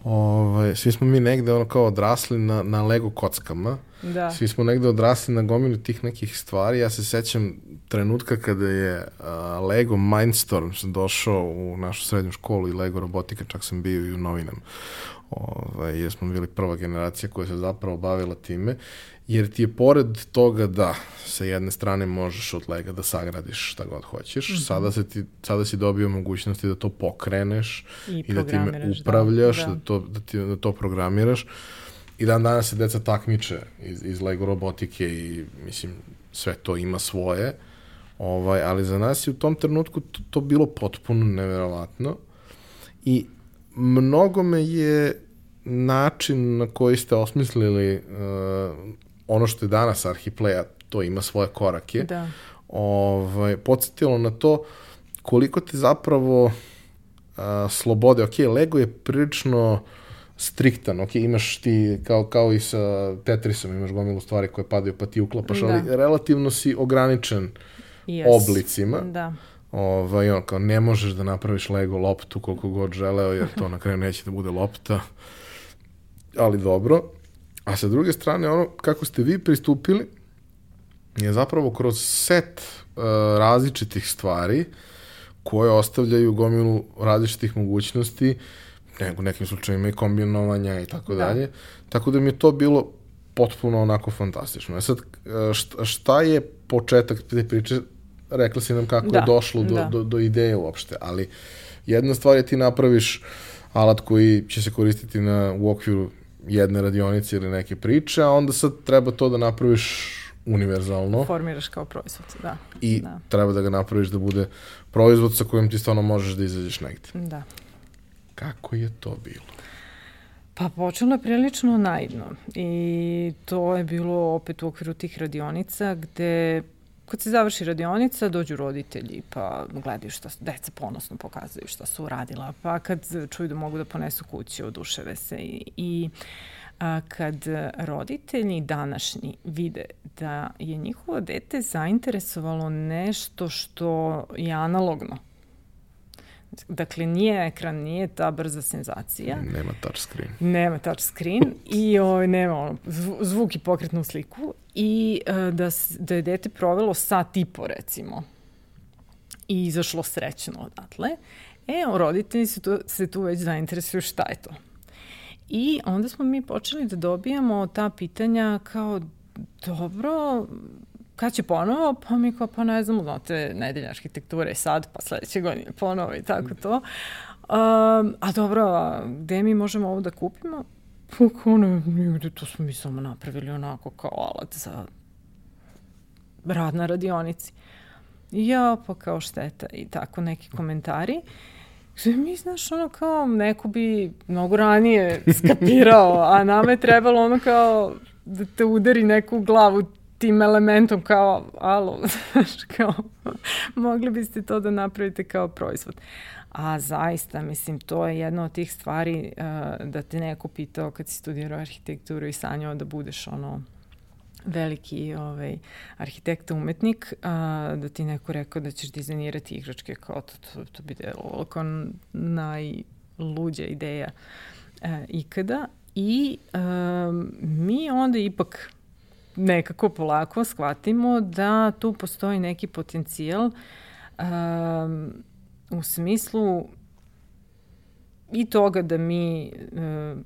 Ovaj, svi smo mi negde ono kao odrasli na, na Lego kockama. Da. Svi smo negde odrasli na gomilu tih nekih stvari. Ja se sećam trenutka kada je uh, Lego Mindstorms došao u našu srednju školu i Lego robotika, čak sam bio i u novinama. Ovaj, jer smo bili prva generacija koja se zapravo bavila time jer ti je pored toga da sa jedne strane možeš od lega da sagradiš šta god hoćeš, mm -hmm. sada, se ti, sada si dobio mogućnosti da to pokreneš i, i da time da. upravljaš, da. Da, to, da, ti, da to programiraš. I dan danas se deca takmiče iz, iz Lego robotike i mislim sve to ima svoje, ovaj, ali za nas je u tom trenutku to, to bilo potpuno neverovatno i mnogo me je način na koji ste osmislili uh, ono što je danas Arhipleja, to ima svoje korake, da. ovaj, podsjetilo na to koliko te zapravo a, slobode, ok, Lego je prilično striktan, ok, imaš ti, kao, kao i sa Tetrisom, imaš gomilu stvari koje padaju pa ti uklapaš, da. ali relativno si ograničen yes. oblicima. Da. Ovaj, on, kao ne možeš da napraviš Lego loptu koliko god želeo, jer to na kraju neće da bude lopta. Ali dobro. A sa druge strane, ono kako ste vi pristupili je zapravo kroz set uh, različitih stvari koje ostavljaju gomilu različitih mogućnosti, nego nekim slučajima i kombinovanja i tako da. dalje. Tako da mi je to bilo potpuno onako fantastično. E sad, šta, šta je početak te priče? Rekla si nam kako da, je došlo do, da. do, do ideje uopšte, ali jedna stvar je ti napraviš alat koji će se koristiti na, u okviru jedne radionice ili neke priče, a onda sad treba to da napraviš univerzalno. Formiraš kao proizvod, da. I da. treba da ga napraviš da bude proizvod sa kojim ti stvarno možeš da izađeš negde. Da. Kako je to bilo? Pa počelo je prilično naivno i to je bilo opet u okviru tih radionica gde kad se završi radionica, dođu roditelji pa gledaju šta deca ponosno pokazuju šta su uradila, pa kad čuju da mogu da ponesu kući, oduševe se i, i a, kad roditelji današnji vide da je njihovo dete zainteresovalo nešto što je analogno, Dakle, nije ekran, nije ta brza senzacija. Nema touchscreen. Nema touchscreen i ovaj, nema ono, zvuk i pokretnu sliku i uh, da, da je dete provelo sat i po, recimo, i izašlo srećno odatle. E, roditelji se tu, se tu već zainteresuju šta je to. I onda smo mi počeli da dobijamo ta pitanja kao, dobro, kad će ponovo? Pa mi kao, pa ne znam, znate, nedelja arhitekture sad, pa sledeće godine ponovo i tako to. Um, a dobro, a gde mi možemo ovo da kupimo? Pa kao ne, nigde, to smo mi samo napravili onako kao alat za rad na radionici. Ja, pa kao šteta i tako neki komentari. Što mi, znaš, ono kao, neko bi mnogo ranije skapirao, a nama je trebalo ono kao da te udari neku glavu tim elementom kao, alo, znaš, kao, mogli biste to da napravite kao proizvod. A zaista, mislim, to je jedna od tih stvari uh, da te neko pitao kad si studirao arhitekturu i sanjao da budeš ono veliki ovaj, arhitekta umetnik, a, da ti neko rekao da ćeš dizajnirati igračke, kao to, to, to bi delo kao najluđa ideja e, ikada. I e, mi onda ipak nekako polako shvatimo da tu postoji neki potencijal um, u smislu i toga da mi um,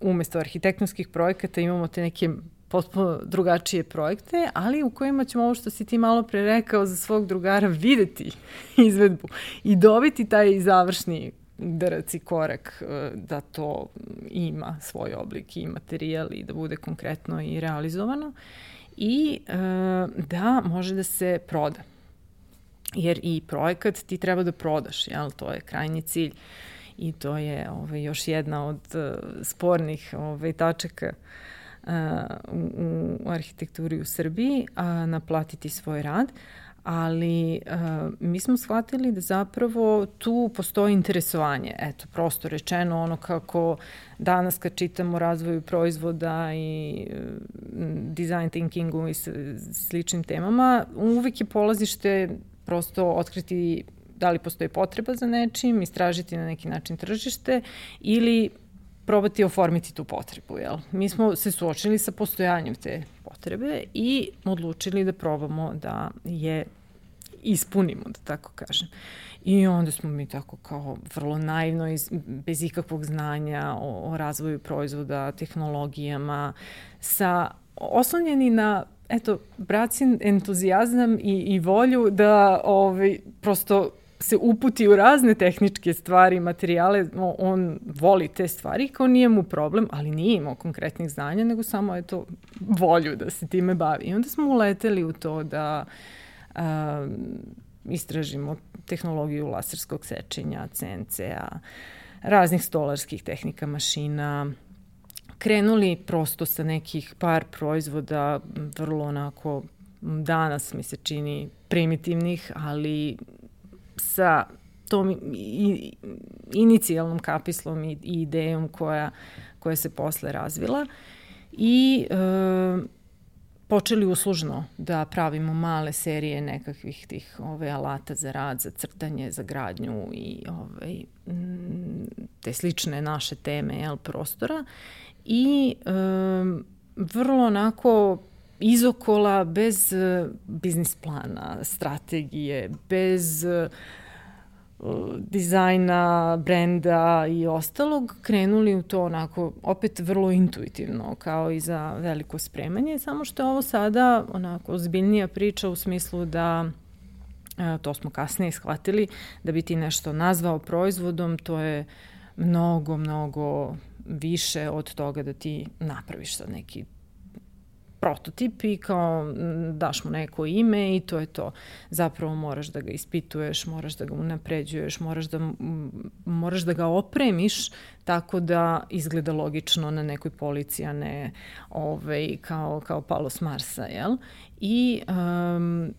umesto arhitektonskih projekata imamo te neke potpuno drugačije projekte, ali u kojima ćemo ovo što si ti malo pre rekao za svog drugara videti izvedbu i dobiti taj završni udarac i korak e, da to ima svoj oblik i materijal i da bude konkretno i realizovano i e, da može da se proda. Jer i projekat ti treba da prodaš, jel? to je krajnji cilj i to je ovaj, još jedna od uh, spornih ovaj, tačaka u, u arhitekturi u Srbiji, a naplatiti svoj rad ali uh, mi smo shvatili da zapravo tu postoji interesovanje. Eto, prosto rečeno ono kako danas kad čitamo razvoju proizvoda i uh, design thinkingu i sličnim temama, uvek je polazište prosto otkriti da li postoji potreba za nečim, istražiti na neki način tržište ili probati oformiti tu potrebu. Jel? Mi smo se suočili sa postojanjem te potrebe i odlučili da probamo da je ispunimo, da tako kažem. I onda smo mi tako kao vrlo naivno, iz, bez ikakvog znanja o, o razvoju proizvoda, tehnologijama, sa oslonjeni na eto, bracin entuzijazam i, i volju da ovaj, prosto se uputi u razne tehničke stvari, materijale, on voli te stvari, kao nije mu problem, ali nije imao konkretnih znanja, nego samo je to volju da se time bavi. I onda smo uleteli u to da a, istražimo tehnologiju laserskog sečenja, CNC-a, raznih stolarskih tehnika mašina, krenuli prosto sa nekih par proizvoda, vrlo onako danas mi se čini primitivnih, ali sa tom i, inicijalnom kapislom i, i idejom koja, koja se posle razvila. I e, počeli uslužno da pravimo male serije nekakvih tih ove alata za rad, za crtanje, za gradnju i ove, te slične naše teme jel, prostora. I e, vrlo onako izokola, bez e, biznis plana, strategije, bez e, dizajna, brenda i ostalog, krenuli u to onako opet vrlo intuitivno, kao i za veliko spremanje, samo što je ovo sada onako ozbiljnija priča u smislu da e, to smo kasnije shvatili, da bi ti nešto nazvao proizvodom, to je mnogo, mnogo više od toga da ti napraviš sad neki prototip i kao daš mu neko ime i to je to. Zapravo moraš da ga ispituješ, moraš da ga unapređuješ, moraš da, moraš da ga opremiš tako da izgleda logično na nekoj polici, a ne ovaj, kao, kao palo s Marsa, jel? I um,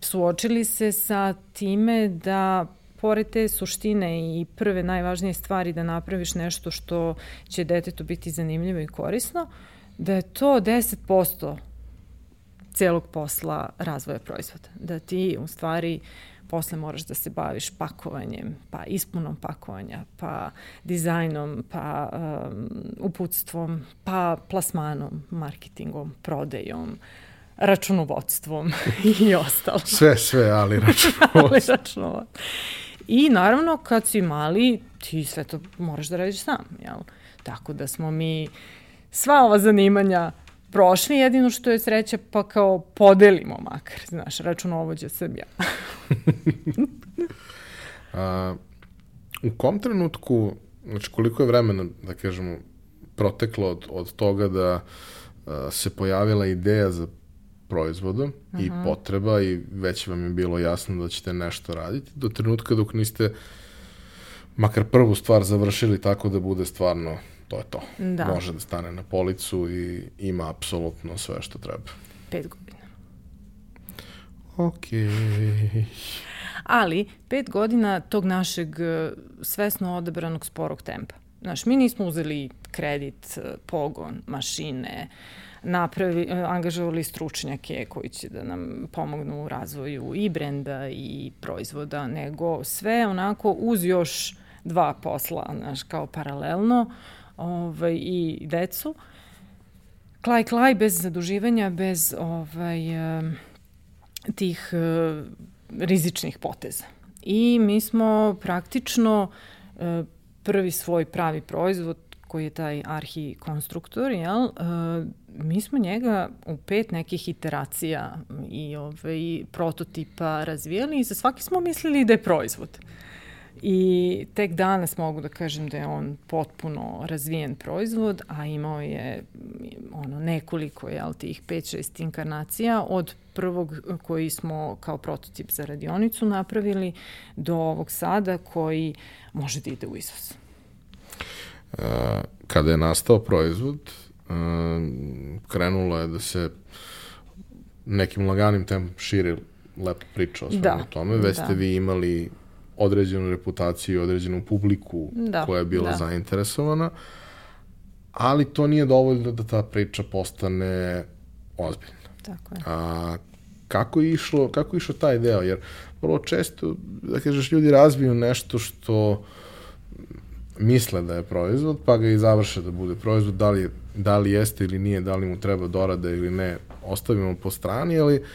suočili se sa time da pored te suštine i prve najvažnije stvari da napraviš nešto što će detetu biti zanimljivo i korisno, uh, da je to 10% celog posla razvoja proizvoda. Da ti u stvari posle moraš da se baviš pakovanjem, pa ispunom pakovanja, pa dizajnom, pa um, uputstvom, pa plasmanom, marketingom, prodajom, računovodstvom i ostalo. Sve, sve, ali računovodstvo. ali računovodstvo. I naravno, kad si mali, ti sve to moraš da radiš sam, jel? Tako da smo mi sva ova zanimanja prošli, jedino što je sreća pa kao podelimo makar, znaš, računovođa sam ja. A, u kom trenutku, znači koliko je vremena, da kažemo, proteklo od, od toga da a, se pojavila ideja za proizvoda uh -huh. i potreba i već vam je bilo jasno da ćete nešto raditi do trenutka dok niste makar prvu stvar završili tako da bude stvarno to je to. Da. Može da stane na policu i ima apsolutno sve što treba. Pet godina. Ok. Ali, pet godina tog našeg e, svesno odabranog sporog tempa. Znaš, mi nismo uzeli kredit, e, pogon, mašine, napravi, e, angažovali stručnjake koji će da nam pomognu u razvoju i brenda i proizvoda, nego sve onako uz još dva posla, znaš, kao paralelno ovaj, i decu. Klaj, klaj, bez zaduživanja, bez ovaj, tih rizičnih poteza. I mi smo praktično e, prvi svoj pravi proizvod koji je taj arhi konstruktor, jel, e, mi smo njega u pet nekih iteracija i ovaj, prototipa razvijali i za svaki smo mislili da je proizvod. I tek danas mogu da kažem da je on potpuno razvijen proizvod, a imao je ono nekoliko jel, tih 5-6 inkarnacija od prvog koji smo kao prototip za radionicu napravili do ovog sada koji može da ide u izvoz. E, kada je nastao proizvod, e, krenulo je da se nekim laganim tempom širi lepa priča o svemu da, tome. Već da. ste vi imali određenu reputaciju, određenu publiku da, koja je bila da. zainteresovana, ali to nije dovoljno da ta priča postane ozbiljna. Tako je. A, kako je išlo, kako je išlo taj deo? Jer vrlo često, da kažeš, ljudi razviju nešto što misle da je proizvod, pa ga i završe da bude proizvod, da li, da li jeste ili nije, da li mu treba dorada ili ne, ostavimo po strani, ali uh,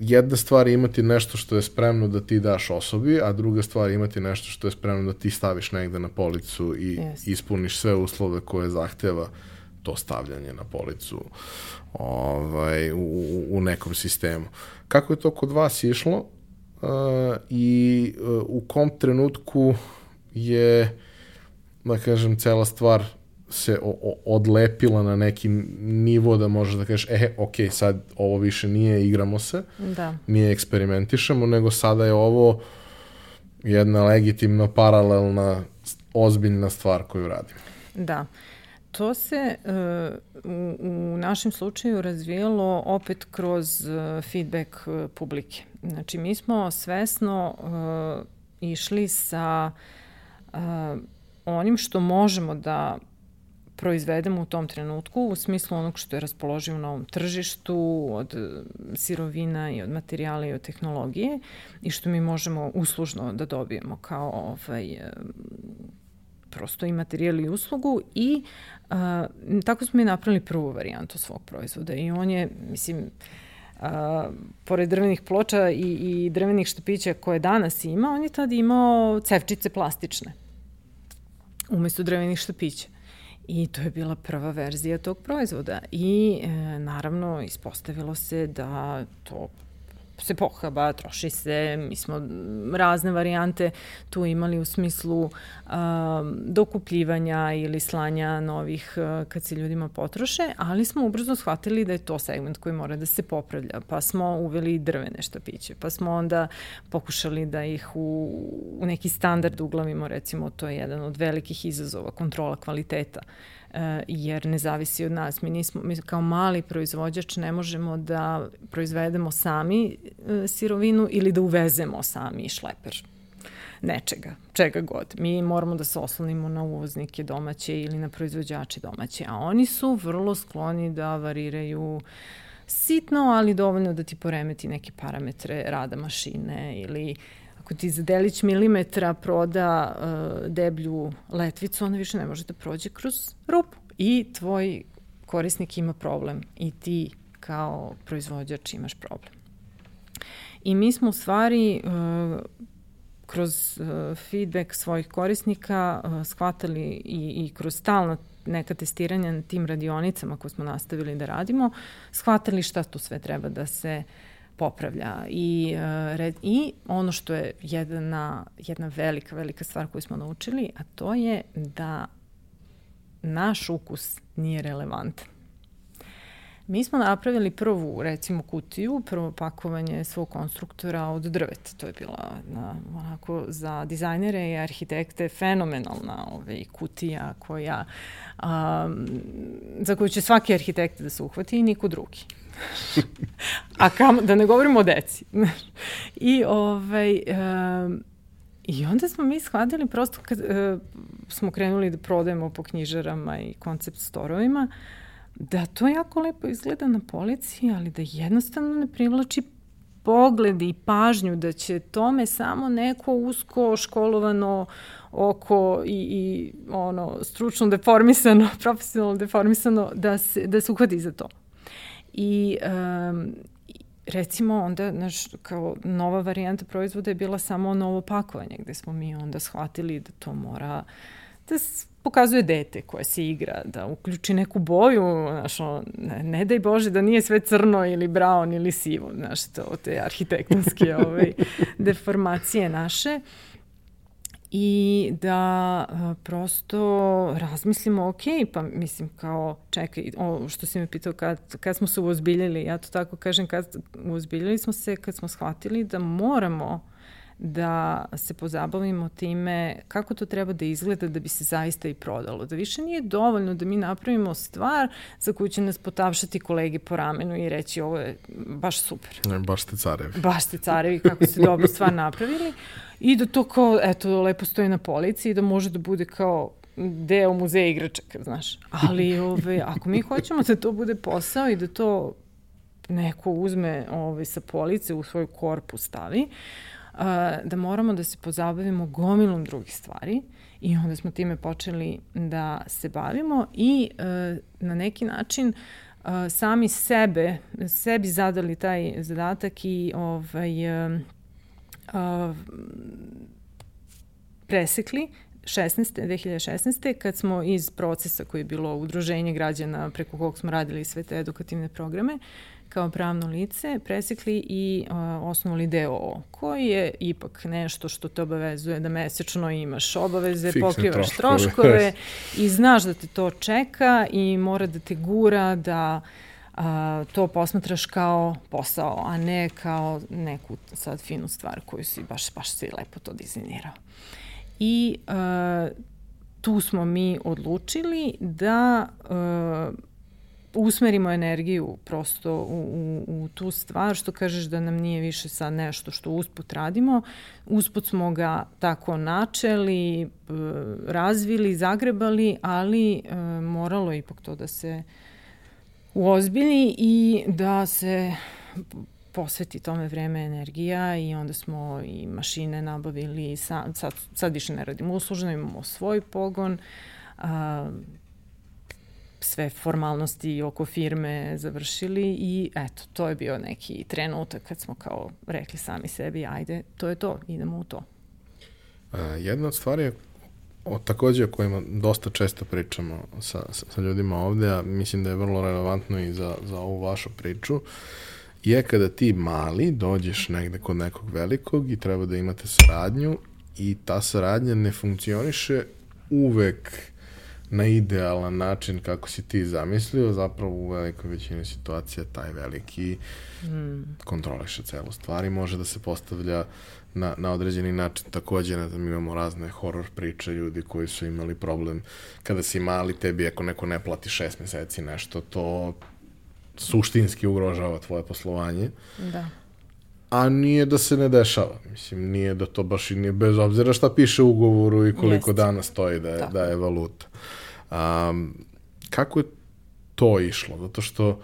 jedna stvar je imati nešto što je spremno da ti daš osobi, a druga stvar je imati nešto što je spremno da ti staviš negde na policu i yes. ispuniš sve uslove koje zahteva to stavljanje na policu ovaj, u, u nekom sistemu. Kako je to kod vas išlo uh, i uh, u kom trenutku je, da kažem, cela stvar se o, o, odlepila na neki nivo da možeš da kažeš, e, ok, sad ovo više nije igramo se, da. nije eksperimentišemo, nego sada je ovo jedna legitimna, paralelna, ozbiljna stvar koju radimo. Da. To se uh, u, u našem slučaju razvijalo opet kroz uh, feedback uh, publike. Znači, mi smo svesno uh, išli sa uh, onim što možemo da proizvedemo u tom trenutku u smislu onog što je raspoloživo na ovom tržištu od e, sirovina i od materijala i od tehnologije i što mi možemo uslužno da dobijemo kao ovaj, e, prosto i materijal i uslugu i a, tako smo mi napravili prvu varijantu svog proizvoda i on je, mislim, a, pored drvenih ploča i, i drvenih štapića koje danas ima, on je tad imao cevčice plastične umesto drvenih štapića. I to je bila prva verzija tog proizvoda. I e, naravno ispostavilo se da to se pohaba, troši se, mi smo razne varijante tu imali u smislu um, dokupljivanja ili slanja novih uh, kad se ljudima potroše, ali smo ubrzo shvatili da je to segment koji mora da se popravlja, pa smo uveli drvene štapiće, pa smo onda pokušali da ih u, u neki standard uglavimo, recimo to je jedan od velikih izazova, kontrola kvaliteta. Uh, jer ne zavisi od nas. Mi, nismo, mi kao mali proizvođač ne možemo da proizvedemo sami e, sirovinu ili da uvezemo sami šleper nečega, čega god. Mi moramo da se oslonimo na uvoznike domaće ili na proizvođače domaće, a oni su vrlo skloni da variraju sitno, ali dovoljno da ti poremeti neke parametre rada mašine ili ako ti za delić milimetra proda uh, deblju letvicu, ona više ne može da prođe kroz rupu. I tvoj korisnik ima problem i ti kao proizvođač imaš problem. I mi smo u stvari uh, kroz uh, feedback svojih korisnika uh, shvatali i, i kroz stalno neka testiranja na tim radionicama koje smo nastavili da radimo, shvatali šta tu sve treba da se uh, popravlja. I, uh, I ono što je jedna, jedna velika, velika stvar koju smo naučili, a to je da naš ukus nije relevantan. Mi smo napravili prvu, recimo, kutiju, prvo pakovanje svog konstruktora od drveta. To je bila na, onako za dizajnere i arhitekte fenomenalna ovaj, kutija koja, a, za koju će svaki arhitekt da se uhvati i niko drugi. A kam, da ne govorimo o deci. I ovaj, um, I onda smo mi shvatili prosto kad uh, smo krenuli da prodajemo po knjižarama i koncept storovima, da to jako lepo izgleda na polici, ali da jednostavno ne privlači pogled i pažnju da će tome samo neko usko školovano oko i, i ono stručno deformisano, profesionalno deformisano da se, da se uhvati za to. I um, recimo onda naš kao nova varijanta proizvoda je bila samo novo pakovanje gde smo mi onda shvatili da to mora da pokazuje dete koje se igra, da uključi neku boju, znaš, ne, ne daj Bože da nije sve crno ili brown ili sivo, znaš, to, te arhitektonske ovaj, deformacije naše. I da a, prosto razmislimo, ok, pa mislim kao, čekaj, o, što si me pitao kad, kad smo se uozbiljili, ja to tako kažem, kad uozbiljili smo se kad smo shvatili da moramo da se pozabavimo time kako to treba da izgleda da bi se zaista i prodalo. Da više nije dovoljno da mi napravimo stvar za koju će nas potavšati kolege po ramenu i reći ovo je baš super. Ne, baš ste carevi. Baš ste carevi kako ste dobro stvar napravili. I da to kao, eto, lepo stoji na polici i da može da bude kao deo muzeja igračaka, znaš. Ali ove, ako mi hoćemo da to bude posao i da to neko uzme ove, sa police u svoj korpus stavi, da moramo da se pozabavimo gomilom drugih stvari i onda smo time počeli da se bavimo i e, na neki način sami sebe, sebi zadali taj zadatak i ovaj, e, presekli 16. 2016. kad smo iz procesa koji je bilo udruženje građana preko kog smo radili sve te edukativne programe, kao pravno lice presekli i uh, osnovali DOO, koji je ipak nešto što te obavezuje da mesečno imaš obaveze, Fiksne pokrivaš troškove, troškove i znaš da te to čeka i mora da te gura da a, to posmatraš kao posao, a ne kao neku sad finu stvar koju si baš, baš si lepo to dizajnirao. I a, tu smo mi odlučili da a, usmerimo energiju prosto u, u, u tu stvar, što kažeš da nam nije više sad nešto što usput radimo. Usput smo ga tako načeli, e, razvili, zagrebali, ali e, moralo ipak to da se uozbilji i da se posveti tome vreme energija i onda smo i mašine nabavili, sad, sad, sad više ne radimo usluženo, imamo svoj pogon, sve formalnosti oko firme završili i eto, to je bio neki trenutak kad smo kao rekli sami sebi, ajde, to je to, idemo u to. A, jedna od stvari o, takođe o kojima dosta često pričamo sa, sa, sa ljudima ovde, a mislim da je vrlo relevantno i za, za ovu vašu priču, je kada ti mali dođeš negde kod nekog velikog i treba da imate saradnju i ta saradnja ne funkcioniše uvek na idealan način kako si ti zamislio, zapravo u velikoj većini situacija taj veliki mm. kontroliše celu stvar i može da se postavlja na, na određeni način. Takođe, ne znam, imamo razne horor priče, ljudi koji su imali problem kada si mali, tebi ako neko ne plati šest meseci nešto, to suštinski ugrožava tvoje poslovanje. Da. A nije da se ne dešava. Mislim, nije da to baš i nije, bez obzira šta piše u ugovoru i koliko Jest. dana stoji da je, da. da je valuta. Um, kako je to išlo? Zato što,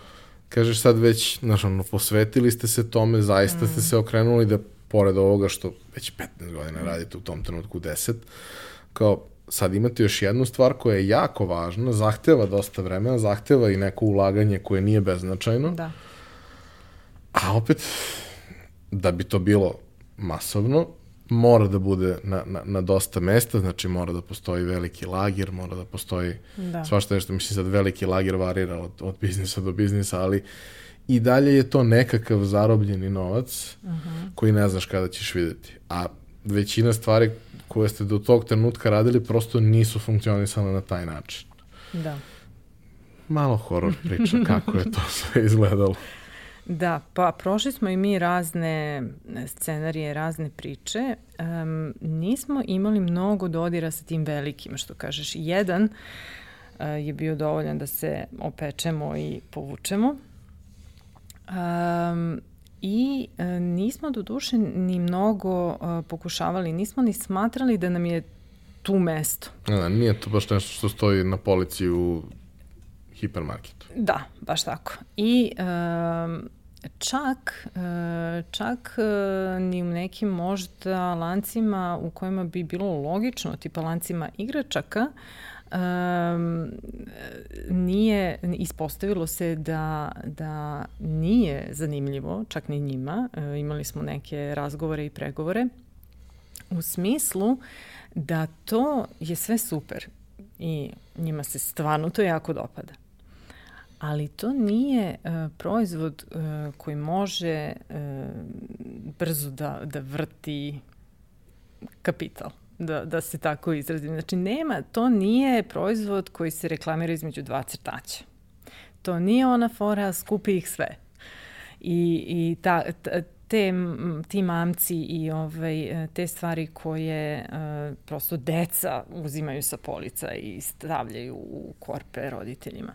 kažeš sad već, znaš, ono, posvetili ste se tome, zaista mm. ste se okrenuli da, pored ovoga što već 15 godina mm. radite u tom trenutku 10, kao, sad imate još jednu stvar koja je jako važna, zahteva dosta vremena, zahteva i neko ulaganje koje nije beznačajno. Da. A opet, da bi to bilo masovno, mora da bude na, na, na dosta mesta, znači mora da postoji veliki lager, mora da postoji da. svašta nešto, mislim sad veliki lager varira od, od biznisa do biznisa, ali i dalje je to nekakav zarobljeni novac uh mhm. -huh. koji ne znaš kada ćeš videti. A većina stvari koje ste do tog trenutka radili prosto nisu funkcionisale na taj način. Da. malo horor priča kako je to sve izgledalo. Da, pa prošli smo i mi razne scenarije, razne priče. Um, nismo imali mnogo dodira sa tim velikim, što kažeš. Jedan uh, je bio dovoljan da se opečemo i povučemo. Um, I uh, nismo do duše ni mnogo uh, pokušavali, nismo ni smatrali da nam je tu mesto. Da, nije to baš nešto što stoji na polici u hipermarketu. Da, baš tako. I um, čak, e, čak e, ni u nekim možda lancima u kojima bi bilo logično, tipa lancima igračaka, um, nije, ispostavilo se da, da nije zanimljivo, čak ni njima. E, imali smo neke razgovore i pregovore u smislu da to je sve super i njima se stvarno to jako dopada ali to nije uh, proizvod uh, koji može uh, brzo da, da vrti kapital, da, da se tako izrazim. Znači, nema, to nije proizvod koji se reklamira između dva crtaća. To nije ona fora, skupi ih sve. I, i ta, ta, te, ti mamci i ovaj, te stvari koje uh, prosto deca uzimaju sa polica i stavljaju u korpe roditeljima.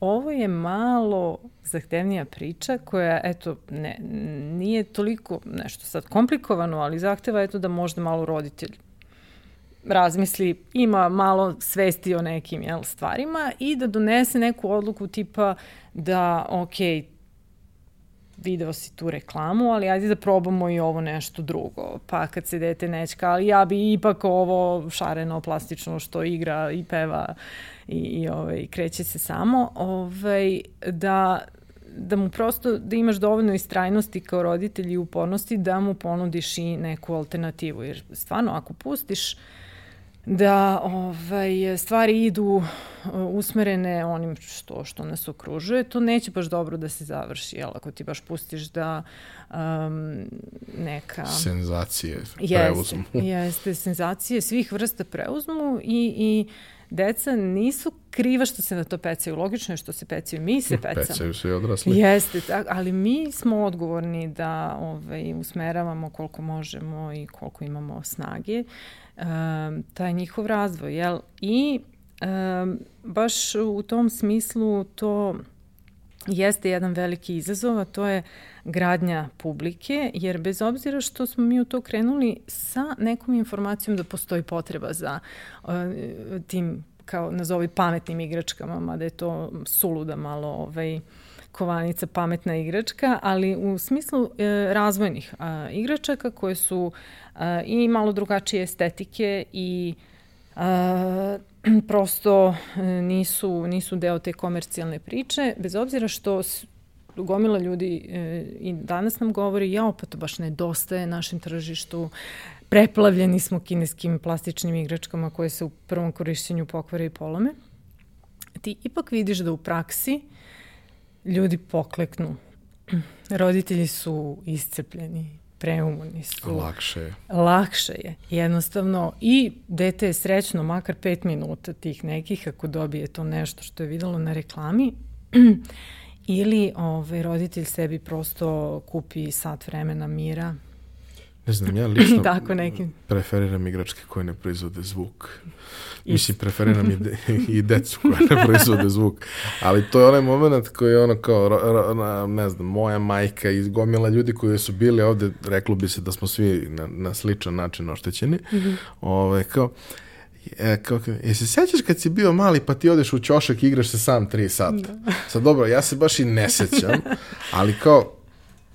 Ovo je malo zahtevnija priča koja, eto, ne, nije toliko nešto sad komplikovano, ali zahteva eto da možda malo roditelj razmisli, ima malo svesti o nekim jel, stvarima i da donese neku odluku tipa da, ok, video si tu reklamu, ali ajde da probamo i ovo nešto drugo. Pa kad se dete nečka, ali ja bi ipak ovo šareno, plastično što igra i peva i, i ovaj, kreće se samo, ovaj, da, da mu prosto, da imaš dovoljno istrajnosti kao roditelj i upornosti da mu ponudiš i neku alternativu. Jer stvarno, ako pustiš da ovaj, stvari idu uh, usmerene onim što, što nas okružuje, to neće baš dobro da se završi, jel? Ako ti baš pustiš da um, neka... Senzacije preuzmu. Jeste, jeste, senzacije svih vrsta preuzmu i, i deca nisu kriva što se na to pecaju. Logično je što se pecaju. Mi se pecamo. Pecaju se i odrasli. Jeste, tak, ali mi smo odgovorni da ovaj, usmeravamo koliko možemo i koliko imamo snage. Um, taj njihov razvoj, jel? I um, baš u tom smislu to jeste jedan veliki izazov, a to je gradnja publike, jer bez obzira što smo mi u to krenuli sa nekom informacijom da postoji potreba za uh, tim kao nazovi pametnim igračkama, mada je to suluda malo ovaj, kovanica pametna igračka, ali u smislu e, razvojnih a, igračaka koje su a, i malo drugačije estetike i a, prosto e, nisu, nisu deo te komercijalne priče, bez obzira što gomila ljudi e, i danas nam govori, ja to baš nedostaje našem tržištu, preplavljeni smo kineskim plastičnim igračkama koje se u prvom korišćenju pokvare i polome. Ti ipak vidiš da u praksi ljudi pokleknu. Roditelji su iscepljeni, preumorni su. Lakše je. Lakše je. Jednostavno i dete je srećno makar pet minuta tih nekih ako dobije to nešto što je videlo na reklami ili ovaj, roditelj sebi prosto kupi sat vremena mira Ne znam, ja lično Tako nekim. preferiram igračke koje ne proizvode zvuk. Mislim, preferiram i, de, i decu koje ne proizvode zvuk. Ali to je onaj moment koji je ono kao, ne znam, moja majka i gomila ljudi koji su bili ovde, reklo bi se da smo svi na, na sličan način oštećeni. Mm -hmm. Ove, ovaj, kao, E, kako, jesi sećaš kad si bio mali pa ti odeš u ćošak i igraš se sam 3 sata? Da. Sad dobro, ja se baš i ne sećam, ali kao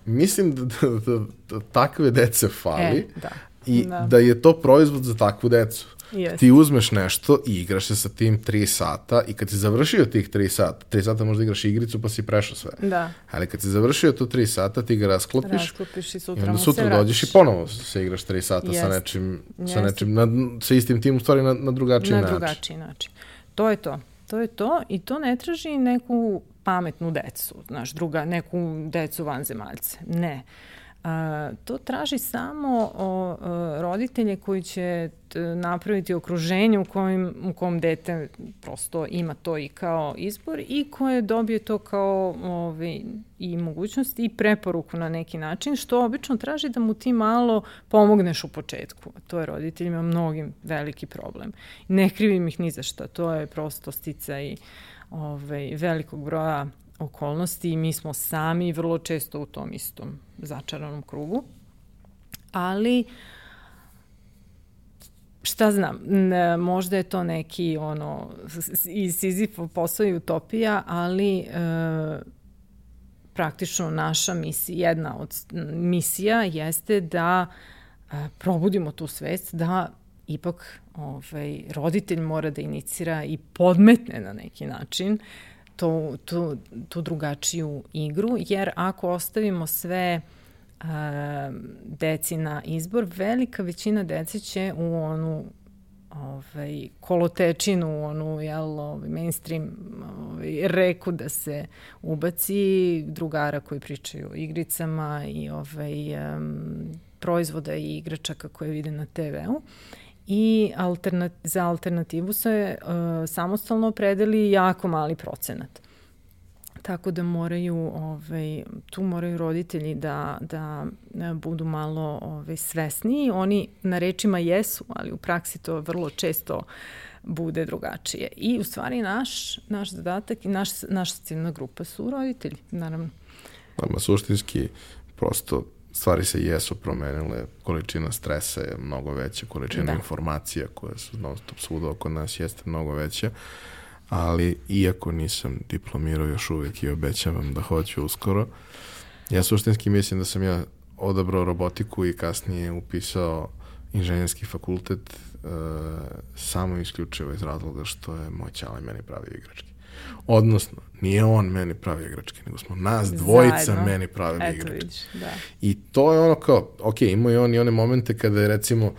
mislim da, da, da, da takve dece fali e, da. i da. da je to proizvod za takvu decu. Yes. Ti uzmeš nešto i igraš se sa tim 3 sata i kad si završio tih 3 sata, 3 sata možda igraš igricu pa si prešao sve. Da. Ali kad si završio to 3 sata, ti ga rasklopiš, rasklopiš i sutra, i onda sutra dođeš i ponovo se igraš 3 sata yes. sa nečim, yes. sa nečim, na, sa istim tim u stvari na, na drugačiji na način. Na drugačiji način. To je to. To je to i to ne traži neku pametnu decu, znaš, druga, neku decu vanzemaljce. Ne. to traži samo o, roditelje koji će napraviti okruženje u, kojim, u kom dete prosto ima to i kao izbor i koje dobije to kao ovaj, i mogućnost i preporuku na neki način, što obično traži da mu ti malo pomogneš u početku. To je roditeljima mnogim veliki problem. Ne krivim ih ni za šta, to je prosto stica i ovaj, velikog broja okolnosti i mi smo sami vrlo često u tom istom začaranom krugu. Ali šta znam, možda je to neki ono i Sizifov posao i utopija, ali e, praktično naša misija, jedna od misija jeste da e, probudimo tu svest da ipak ovaj, roditelj mora da inicira i podmetne na neki način tu, tu, tu drugačiju igru, jer ako ostavimo sve uh, deci na izbor, velika većina dece će u onu ovaj, kolotečinu, onu jel, ovaj, mainstream ovaj, reku da se ubaci drugara koji pričaju o igricama i ovaj, um, proizvoda i igračaka koje vide na TV-u i alternat, za alternativu se uh, samostalno opredeli jako mali procenat. Tako da moraju, ovaj, tu moraju roditelji da, da budu malo ovaj, svesniji. Oni na rečima jesu, ali u praksi to vrlo često bude drugačije. I u stvari naš, naš zadatak i naš, naša ciljna grupa su roditelji, naravno. Nama suštinski prosto stvari se jesu promenile, količina stresa je mnogo veća, količina da. informacija koje su non stop svuda oko nas jeste mnogo veća, ali iako nisam diplomirao još uvek i obećavam da hoću uskoro, ja suštinski mislim da sam ja odabrao robotiku i kasnije upisao inženjerski fakultet uh, samo isključivo iz razloga što je moj ćale meni pravi igrački. Odnosno, nije on meni pravi igračke, nego smo nas dvojica Zajedno. meni pravi Eto, igračke. Vidiš, da. I to je ono kao, ok, imao je on i one momente kada je recimo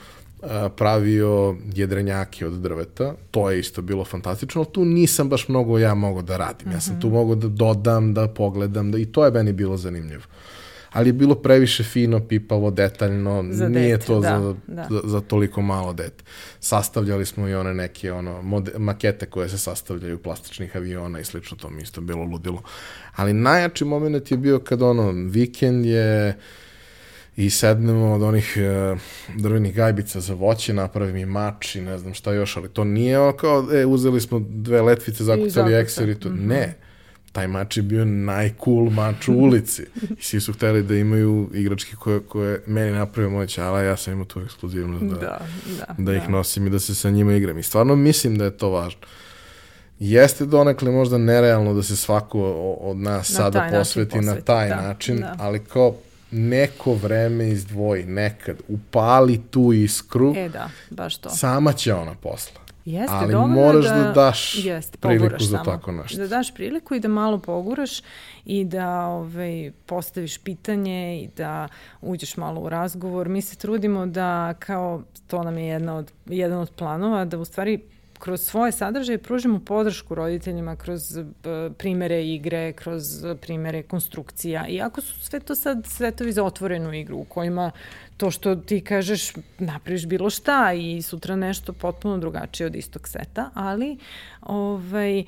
pravio jedrenjake od drveta, to je isto bilo fantastično, ali tu nisam baš mnogo ja mogao da radim. Ja sam tu mhm. mogao da dodam, da pogledam, da, i to je meni bilo zanimljivo ali je bilo previše fino, pipavo, detaljno, za nije dete, to da, za, da. Za, za toliko malo dete. Sastavljali smo i one neke ono, mode, makete koje se sastavljaju plastičnih aviona i slično, to mi isto bilo ludilo. Ali najjači moment je bio kad ono, vikend je i sednemo od onih uh, drvenih gajbica za voće, napravim i mač i ne znam šta još, ali to nije ono kao, e, uzeli smo dve letvice, zakucali ekser i to, mm -hmm. ne taj mač je bio najcool mač u ulici. I svi su hteli da imaju igračke koje, koje meni napravio moj čala, ja sam imao tu ekskluzivnost da, da, da, da ih da. nosim i da se sa njima igram. I stvarno mislim da je to važno. Jeste donekle možda nerealno da se svako od nas na sada posveti, posveti na taj da, način, da. ali kao neko vreme izdvoji, nekad, upali tu iskru, e da, baš to. sama će ona posla. Jeste, ali moraš da, da daš jeste, priliku za samo. tako nešto. Da daš priliku i da malo poguraš i da ovaj, postaviš pitanje i da uđeš malo u razgovor. Mi se trudimo da kao, to nam je jedna od, jedan od planova, da u stvari kroz svoje sadržaje pružimo podršku roditeljima kroz uh, primere igre, kroz primere konstrukcija. Iako su sve to sad svetovi za otvorenu igru u kojima to što ti kažeš napraviš bilo šta i sutra nešto potpuno drugačije od istog seta, ali ovaj,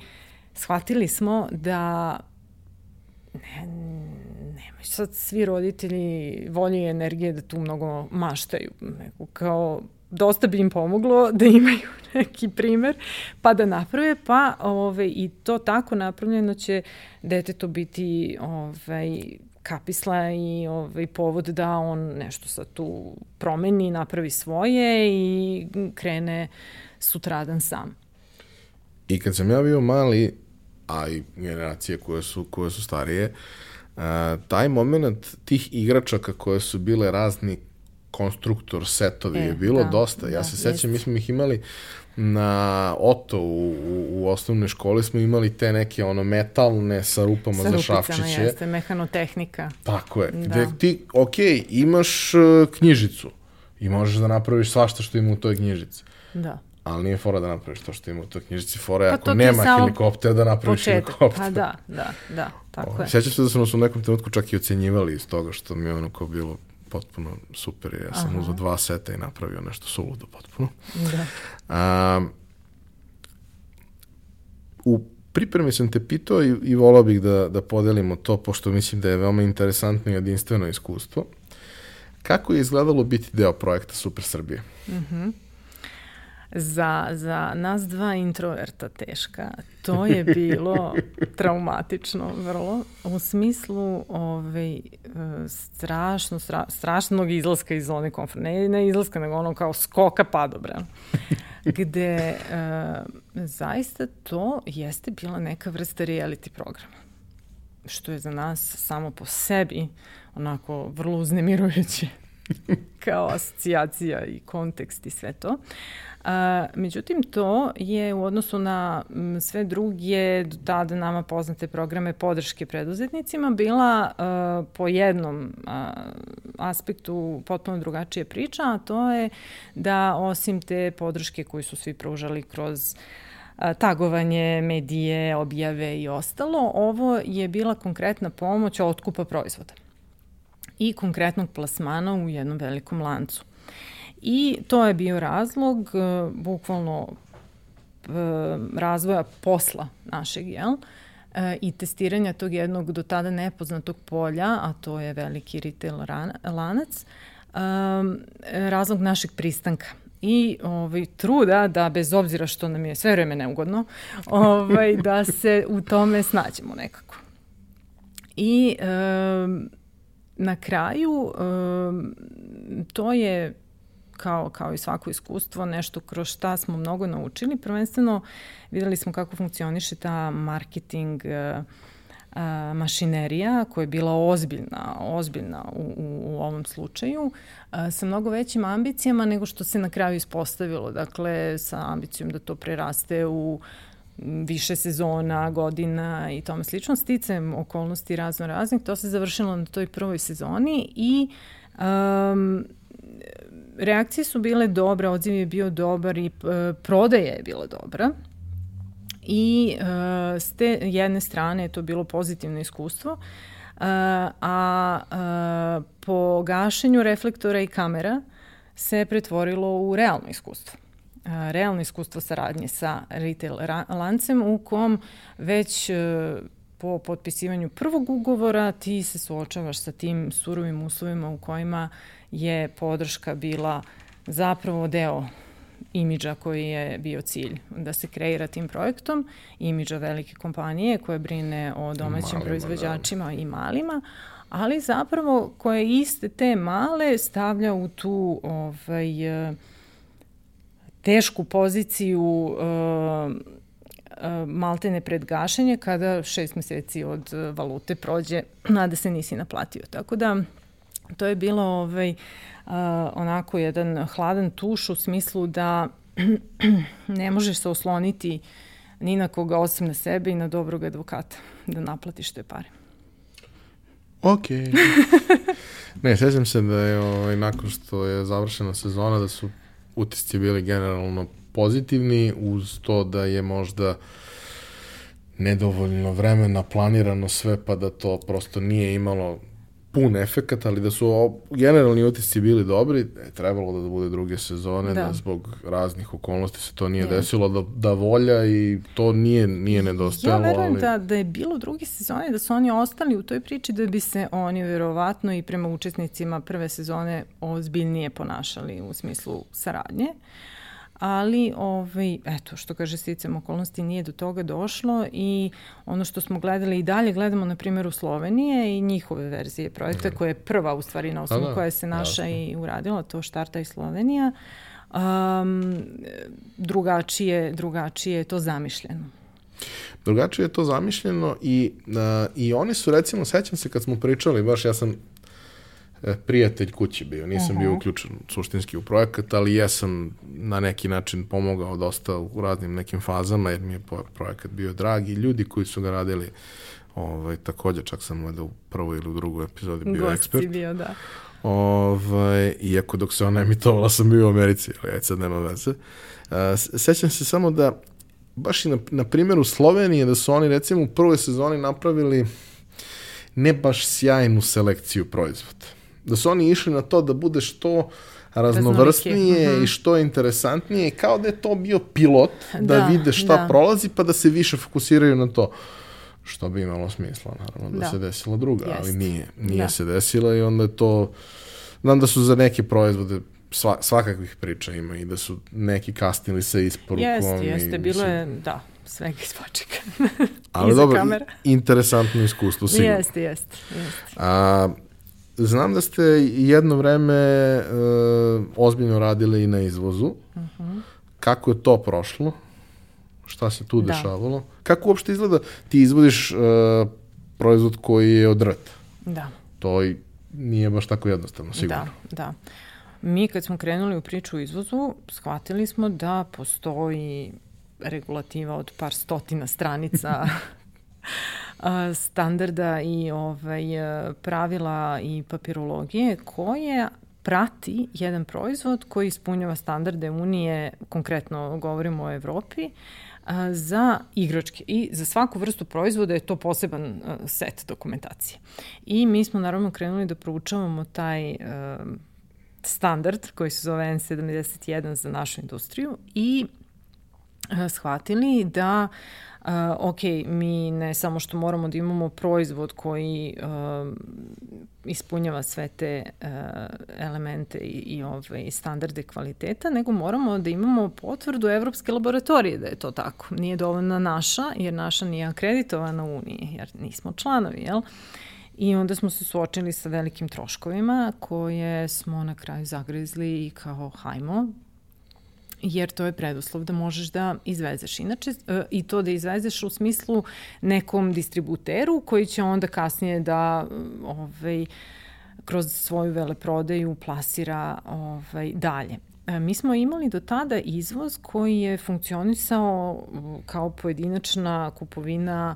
shvatili smo da ne, nemaju sad svi roditelji volje i energije da tu mnogo maštaju. Nego kao dosta bi im pomoglo da imaju neki primer, pa da naprave, pa ove, i to tako napravljeno će deteto biti ovaj, kapisla i ovaj, povod da on nešto sad tu promeni, napravi svoje i krene sutradan sam. I kad sam ja bio mali, a i generacije koje su, koje su starije, taj moment tih igračaka koje su bile razni konstruktor setovi e, je bilo da, dosta. Ja da, se sećam, mi smo ih imali na Oto u, u, u osnovnoj školi smo imali te neke ono metalne sa rupama sa za šafčiće. Sa jeste, mehanotehnika. Tako je. Da. Gde ti, ok, imaš uh, knjižicu i možeš da napraviš svašta što ima u toj knjižici. Da. Ali nije fora da napraviš to što ima u toj knjižici. Fora je pa ako nema helikoptera da napraviš početak. helikopter. Pa da, da, da, tako o, je. Sjećam se da su nas u nekom trenutku čak i ocenjivali iz toga što mi je ono kao bilo potpuno super. Ja sam Aha. uzao dva seta i napravio nešto suludo potpuno. Da. A, u pripremi sam te pitao i, i volao bih da, da podelimo to, pošto mislim da je veoma interesantno i jedinstveno iskustvo. Kako je izgledalo biti deo projekta Super Srbije? Mhm. Mm za, za nas dva introverta teška. To je bilo traumatično vrlo. U smislu ovaj, strašno, stra, strašnog izlaska iz zone komforta. Ne, ne izlaska, nego ono kao skoka padobra. Gde uh, zaista to jeste bila neka vrsta reality programa. Što je za nas samo po sebi onako vrlo uznemirujuće kao asocijacija i kontekst i sve to. A, međutim, to je u odnosu na sve druge do tada nama poznate programe podrške preduzetnicima bila a, po jednom a, aspektu potpuno drugačije priča, a to je da osim te podrške koju su svi pružali kroz tagovanje, medije, objave i ostalo, ovo je bila konkretna pomoć otkupa proizvoda i konkretnog plasmana u jednom velikom lancu. I to je bio razlog, uh, bukvalno uh, razvoja posla našeg, jel? Uh, i testiranja tog jednog do tada nepoznatog polja, a to je veliki retail lanac, um, razlog našeg pristanka i ovaj, truda da bez obzira što nam je sve vreme neugodno, ovaj, da se u tome snađemo nekako. I um, na kraju um, to je kao, kao i svako iskustvo, nešto kroz šta smo mnogo naučili. Prvenstveno videli smo kako funkcioniše ta marketing a, mašinerija koja je bila ozbiljna, ozbiljna u, u, u ovom slučaju, a, sa mnogo većim ambicijama nego što se na kraju ispostavilo. Dakle, sa ambicijom da to preraste u više sezona, godina i tome slično. Sticajem okolnosti razno raznih, to se završilo na toj prvoj sezoni i um, reakcije su bile dobre, odziv je bio dobar i e, prodaja je bila dobra. I uh, s te jedne strane je to bilo pozitivno iskustvo, uh, a uh, po gašenju reflektora i kamera se pretvorilo u realno iskustvo. Uh, realno iskustvo saradnje sa retail lancem u kom već uh, po potpisivanju prvog ugovora ti se suočavaš sa tim surovim uslovima u kojima je podrška bila zapravo deo imidža koji je bio cilj da se kreira tim projektom, imidža velike kompanije koje brine o domaćim malima, proizvođačima da. i malima, ali zapravo koje iste te male stavlja u tu ovaj, tešku poziciju uh, maltene pred gašenje kada šest meseci od valute prođe, a da se nisi naplatio. Tako da to je bilo ovaj, uh, onako jedan hladan tuš u smislu da ne možeš se osloniti ni na koga osim na sebe i na dobrog advokata da naplatiš te pare. Ok. ne, sećam se da je ovaj, nakon što je završena sezona da su utisci bili generalno pozitivni uz to da je možda nedovoljno vremena planirano sve pa da to prosto nije imalo pun efekat, ali da su generalni utisci bili dobri, je trebalo da bude druge sezone, da, da zbog raznih okolnosti se to nije je. desilo, da, da volja i to nije, nije nedostajalo. Ja verujem ali... da, da je bilo druge sezone, da su oni ostali u toj priči, da bi se oni verovatno i prema učesnicima prve sezone ozbiljnije ponašali u smislu saradnje. Uh, ali ovaj, eto, što kaže sticam okolnosti, nije do toga došlo i ono što smo gledali i dalje gledamo na primjeru Slovenije i njihove verzije projekta, koja je prva u stvari na osnovu da, koja se naša i uradila, to Štarta i Slovenija, um, drugačije, drugačije je to zamišljeno. Drugačije je to zamišljeno i, uh, i oni su recimo, sećam se kad smo pričali, baš ja sam prijatelj kući bio. Nisam uh -huh. bio uključen suštinski u projekat, ali jesam na neki način pomogao dosta u raznim nekim fazama, jer mi je projekat bio drag i ljudi koji su ga radili ovaj, takođe, čak sam gledao u prvoj ili u drugoj epizodi bio Gosti ekspert. bio, da. Ovaj, iako dok se ona emitovala sam bio u Americi, ali aj sad nema veze. Uh, sećam se samo da baš i na, na primjeru Slovenije da su oni recimo u prvoj sezoni napravili ne baš sjajnu selekciju proizvoda da su oni išli na to da bude što raznovrsnije -huh. i što interesantnije, kao da je to bio pilot, da, da vide šta da. prolazi, pa da se više fokusiraju na to. Što bi imalo smisla, naravno, da, da. se desila druga, Jest. ali nije. Nije da. se desila i onda je to... Znam da su za neke proizvode sva, svakakvih priča ima i da su neki kasnili sa isporukom. Jeste, jeste, bilo je, da, svega iz počeka. Ali dobro, kamera. interesantno iskustvo, sigurno. Jeste, jeste. jeste. A, znam da ste jedno vreme uh, ozbiljno radile i na izvozu. Uh mhm. -huh. Kako je to prošlo? Šta se tu da. dešavalo? Kako uopšte izgleda? Ti izvodiš uh, proizvod koji je od rta. Da. To i nije baš tako jednostavno, sigurno. Da, da. Mi kad smo krenuli u priču o izvozu, shvatili smo da postoji regulativa od par stotina stranica standarda i ovaj, pravila i papirologije koje prati jedan proizvod koji ispunjava standarde Unije, konkretno govorimo o Evropi, za igračke i za svaku vrstu proizvoda je to poseban set dokumentacije. I mi smo naravno krenuli da proučavamo taj standard koji se zove N71 za našu industriju i shvatili da Uh, ok, mi ne samo što moramo da imamo proizvod koji uh, ispunjava sve te uh, elemente i, i ovaj, standarde kvaliteta, nego moramo da imamo potvrdu Evropske laboratorije da je to tako. Nije dovoljna naša, jer naša nije akreditovana u Uniji, jer nismo članovi, jel? I onda smo se suočili sa velikim troškovima koje smo na kraju zagrizli i kao hajmo, jer to je preduslov da možeš da izvezeš. Inače, e, i to da izvezeš u smislu nekom distributeru koji će onda kasnije da ovaj, kroz svoju veleprodaju plasira ovaj, dalje. E, mi smo imali do tada izvoz koji je funkcionisao kao pojedinačna kupovina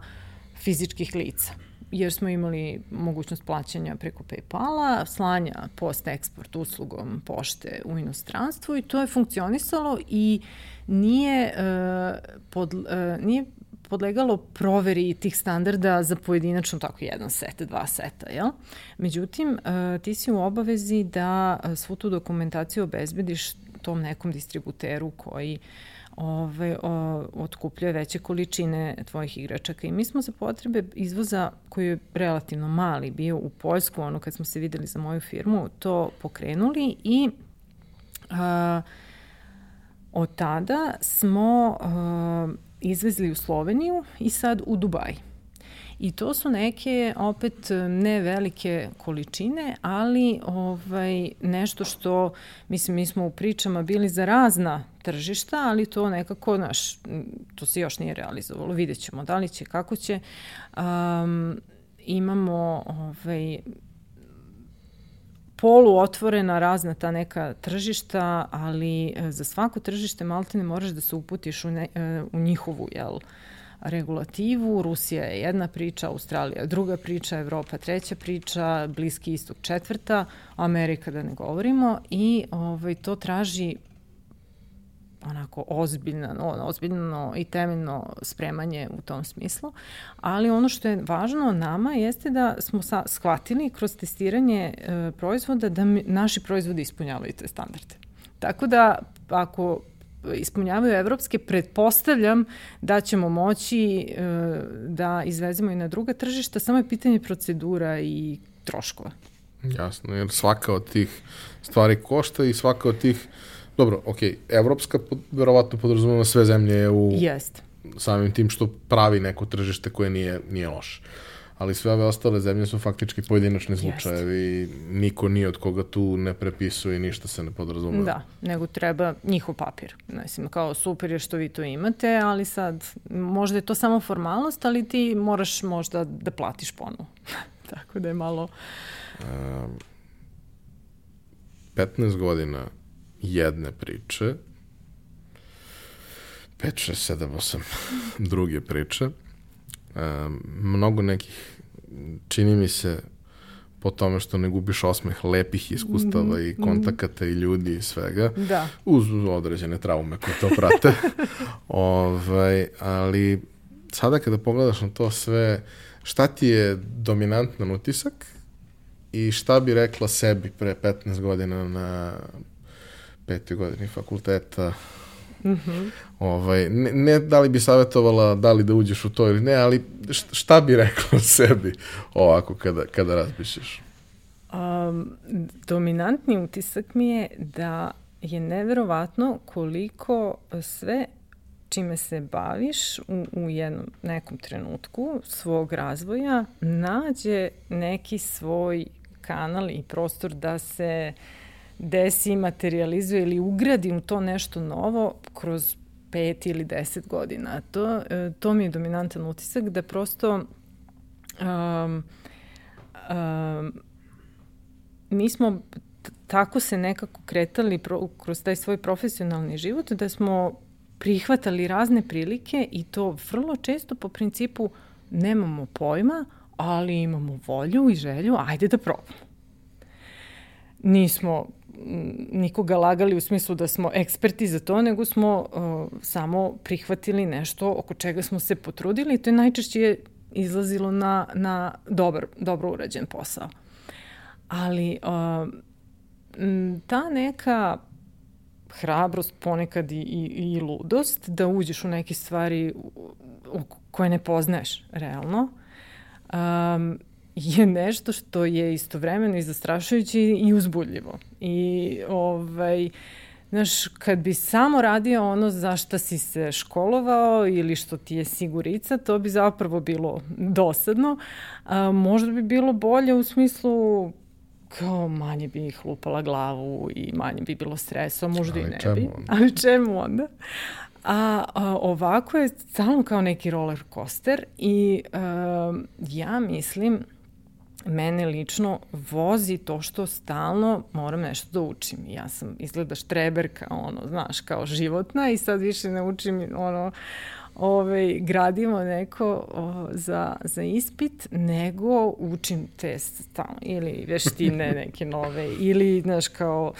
fizičkih lica jer smo imali mogućnost plaćanja preko Paypala, slanja post-eksport uslugom pošte u inostranstvu i to je funkcionisalo i nije, uh, pod, uh, nije podlegalo proveri tih standarda za pojedinačno tako jedan set, dva seta, jel? Međutim, uh, ti si u obavezi da svu tu dokumentaciju obezbediš tom nekom distributeru koji uh, ove, o, otkupljuje veće količine tvojih igračaka. I mi smo za potrebe izvoza, koji je relativno mali bio u Poljsku, ono kad smo se videli za moju firmu, to pokrenuli i a, od tada smo a, izvezli u Sloveniju i sad u Dubaj. I to su neke opet ne velike količine, ali ovaj nešto što mislim mi smo u pričama bili za razna tržišta, ali to nekako naš to se još nije realizovalo. Videćemo da li će, kako će. Um, imamo ovaj polu otvorena razna ta neka tržišta, ali e, za svako tržište maltene moraš da se uputiš u, ne, e, u njihovu jel, regulativu. Rusija je jedna priča, Australija druga priča, Evropa treća priča, Bliski istok četvrta, Amerika da ne govorimo i ovaj, to traži onako ozbiljno, ozbiljno i temeljno spremanje u tom smislu, ali ono što je važno nama jeste da smo sa, shvatili kroz testiranje e, proizvoda da mi, naši proizvodi ispunjavaju te standarde. Tako da ako ispunjavaju evropske, pretpostavljam da ćemo moći e, da izvezemo i na druga tržišta, samo je pitanje procedura i troškova. Jasno, jer svaka od tih stvari košta i svaka od tih, dobro, ok, evropska verovatno podrazumeva sve zemlje u Jest. samim tim što pravi neko tržište koje nije, nije loše ali sve ove ostale zemlje su faktički pojedinačni slučajevi i niko nije od koga tu ne prepisuje i ništa se ne podrazumeva. Da, nego treba njihov papir. Mislim, kao super je što vi to imate, ali sad možda je to samo formalnost, ali ti moraš možda da platiš ponovo. Tako da je malo... Um, 15 godina jedne priče, 5, 6, 7, 8 druge priče, um, mnogo nekih, čini mi se, po tome što ne gubiš osmeh lepih iskustava mm i kontakata i ljudi i svega, da. uz određene traume koje to prate. ovaj, ali sada kada pogledaš na to sve, šta ti je dominantan utisak i šta bi rekla sebi pre 15 godina na petoj godini fakulteta Mm -hmm. ovaj, ne, ne da li bi savjetovala da li da uđeš u to ili ne, ali šta bi rekla sebi ovako kada, kada razmišljaš? Um, dominantni utisak mi je da je neverovatno koliko sve čime se baviš u, u jednom nekom trenutku svog razvoja nađe neki svoj kanal i prostor da se desi, materializuje ili ugradi u to nešto novo kroz pet ili deset godina. To, e, to mi je dominantan utisak da prosto um, um, mi smo tako se nekako kretali pro, kroz taj svoj profesionalni život da smo prihvatali razne prilike i to vrlo često po principu nemamo pojma, ali imamo volju i želju, ajde da probamo. Nismo nikoga lagali u smislu da smo eksperti za to, nego smo uh, samo prihvatili nešto oko čega smo se potrudili i to je najčešće izlazilo na, na dobar, dobro urađen posao. Ali uh, ta neka hrabrost, ponekad i, i, i ludost, da uđeš u neke stvari koje ne poznaješ realno, um, je nešto što je istovremeno i zastrašujuće i uzbudljivo. I ovaj, Znaš, kad bi samo radio ono za šta si se školovao ili što ti je sigurica, to bi zapravo bilo dosadno. A, možda bi bilo bolje u smislu kao manje bi ih lupala glavu i manje bi bilo stresa, možda Ali i ne bi. Onda? Ali čemu onda? A, a ovako je stalno kao neki roller coaster i a, ja mislim mene lično vozi to što stalno moram nešto da učim. Ja sam izgleda štreberka, ono, znaš, kao životna i sad više ne učim ono, ovaj, gradimo neko o, za, za ispit, nego učim test stalno, ili veštine neke nove, ili, znaš, kao,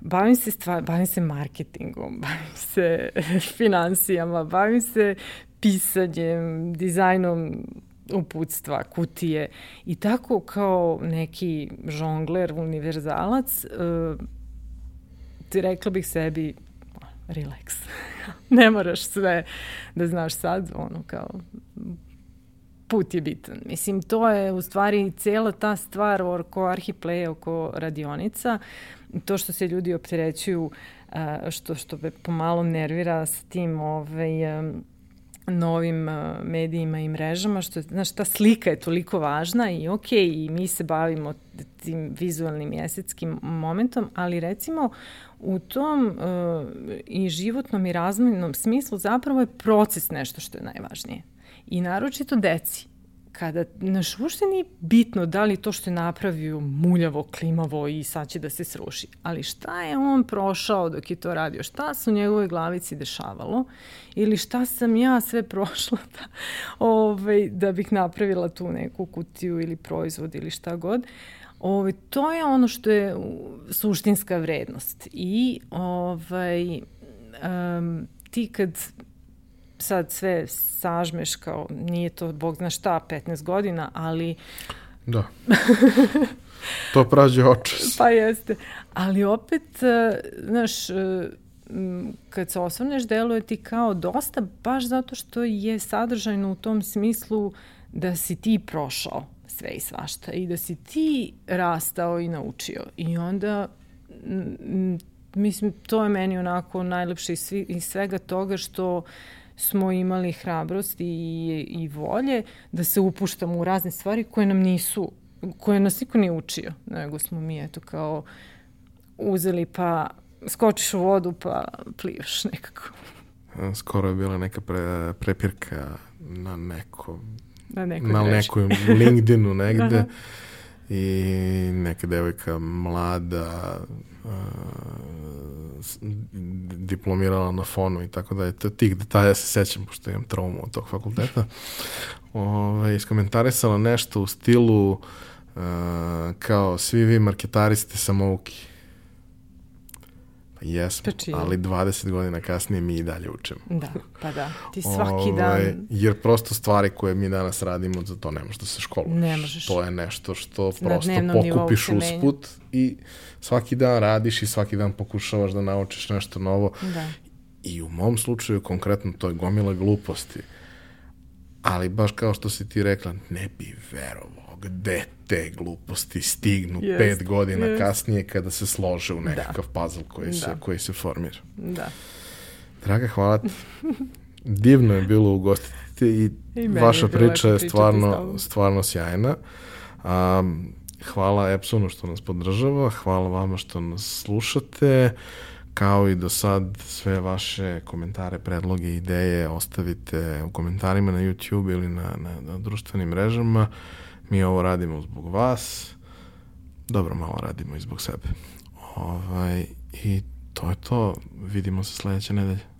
bavim se stvar, bavim se marketingom, bavim se financijama, bavim se pisanjem, dizajnom uputstva, kutije i tako kao neki žongler, univerzalac, uh, ti rekla bih sebi relax. ne moraš sve da znaš sad, ono kao put je bitan. Mislim, to je u stvari cijela ta stvar oko arhiplay, oko radionica, to što se ljudi opterećuju, što, što me pomalo nervira sa tim ovaj, novim medijima i mrežama, što, znaš, ta slika je toliko važna i ok, i mi se bavimo tim vizualnim i esetskim momentom, ali recimo u tom uh, i životnom i razmojnom smislu zapravo je proces nešto što je najvažnije. I naročito deci. Kada, naš, uopšte nije bitno da li to što je napravio muljavo, klimavo i sad će da se sruši. Ali šta je on prošao dok je to radio? Šta se u njegovoj glavici dešavalo? Ili šta sam ja sve prošla da, ovaj, da bih napravila tu neku kutiju ili proizvod ili šta god? Ovaj, to je ono što je suštinska vrednost. I ovaj, um, ti kad sad sve sažmeš kao nije to bog zna šta 15 godina, ali Da. to prađe očas. pa jeste. Ali opet, e, znaš, e, kad se osvrneš, deluje ti kao dosta, baš zato što je sadržajno u tom smislu da si ti prošao sve i svašta i da si ti rastao i naučio. I onda, mislim, to je meni onako najlepše iz, svega toga što smo imali hrabrost i, i volje da se upuštamo u razne stvari koje nam nisu, koje nas niko nije učio, nego smo mi eto kao uzeli pa skočiš u vodu pa plivaš nekako. Skoro je bila neka pre, prepirka na nekom na nekoj, na nekoj LinkedInu negde i neka devojka mlada uh, diplomirala na fonu i tako da je to tih detalja se sećam pošto imam traumu od tog fakulteta. Ove, ovaj, iskomentarisala nešto u stilu uh, kao svi vi marketari ste samouki Pa jesmo, ali 20 godina kasnije mi i dalje učimo. Da, pa da. Ti svaki ovaj, dan... Jer prosto stvari koje mi danas radimo, za to ne možeš da se školuješ. Ne možeš. To je nešto što prosto pokupiš usput i svaki dan radiš i svaki dan pokušavaš da naučiš nešto novo. Da. I u mom slučaju konkretno to je gomila gluposti. Ali baš kao što si ti rekla, ne bi verovao gde te gluposti stignu yes, pet godina yes. kasnije kada se slože u nekakav da. puzzle koji, se, da. koji se formira. Da. Draga, hvala ti. Divno je bilo ugostiti i, I vaša priča je stvarno, stvarno sjajna. Um, hvala Epsonu što nas podržava, hvala vama što nas slušate. Kao i do sad, sve vaše komentare, predloge, ideje ostavite u komentarima na YouTube ili na, na, na društvenim mrežama. Mi ovo radimo zbog vas. Dobro, malo radimo i zbog sebe. Ovaj, I to je to. Vidimo se sledeće nedelje.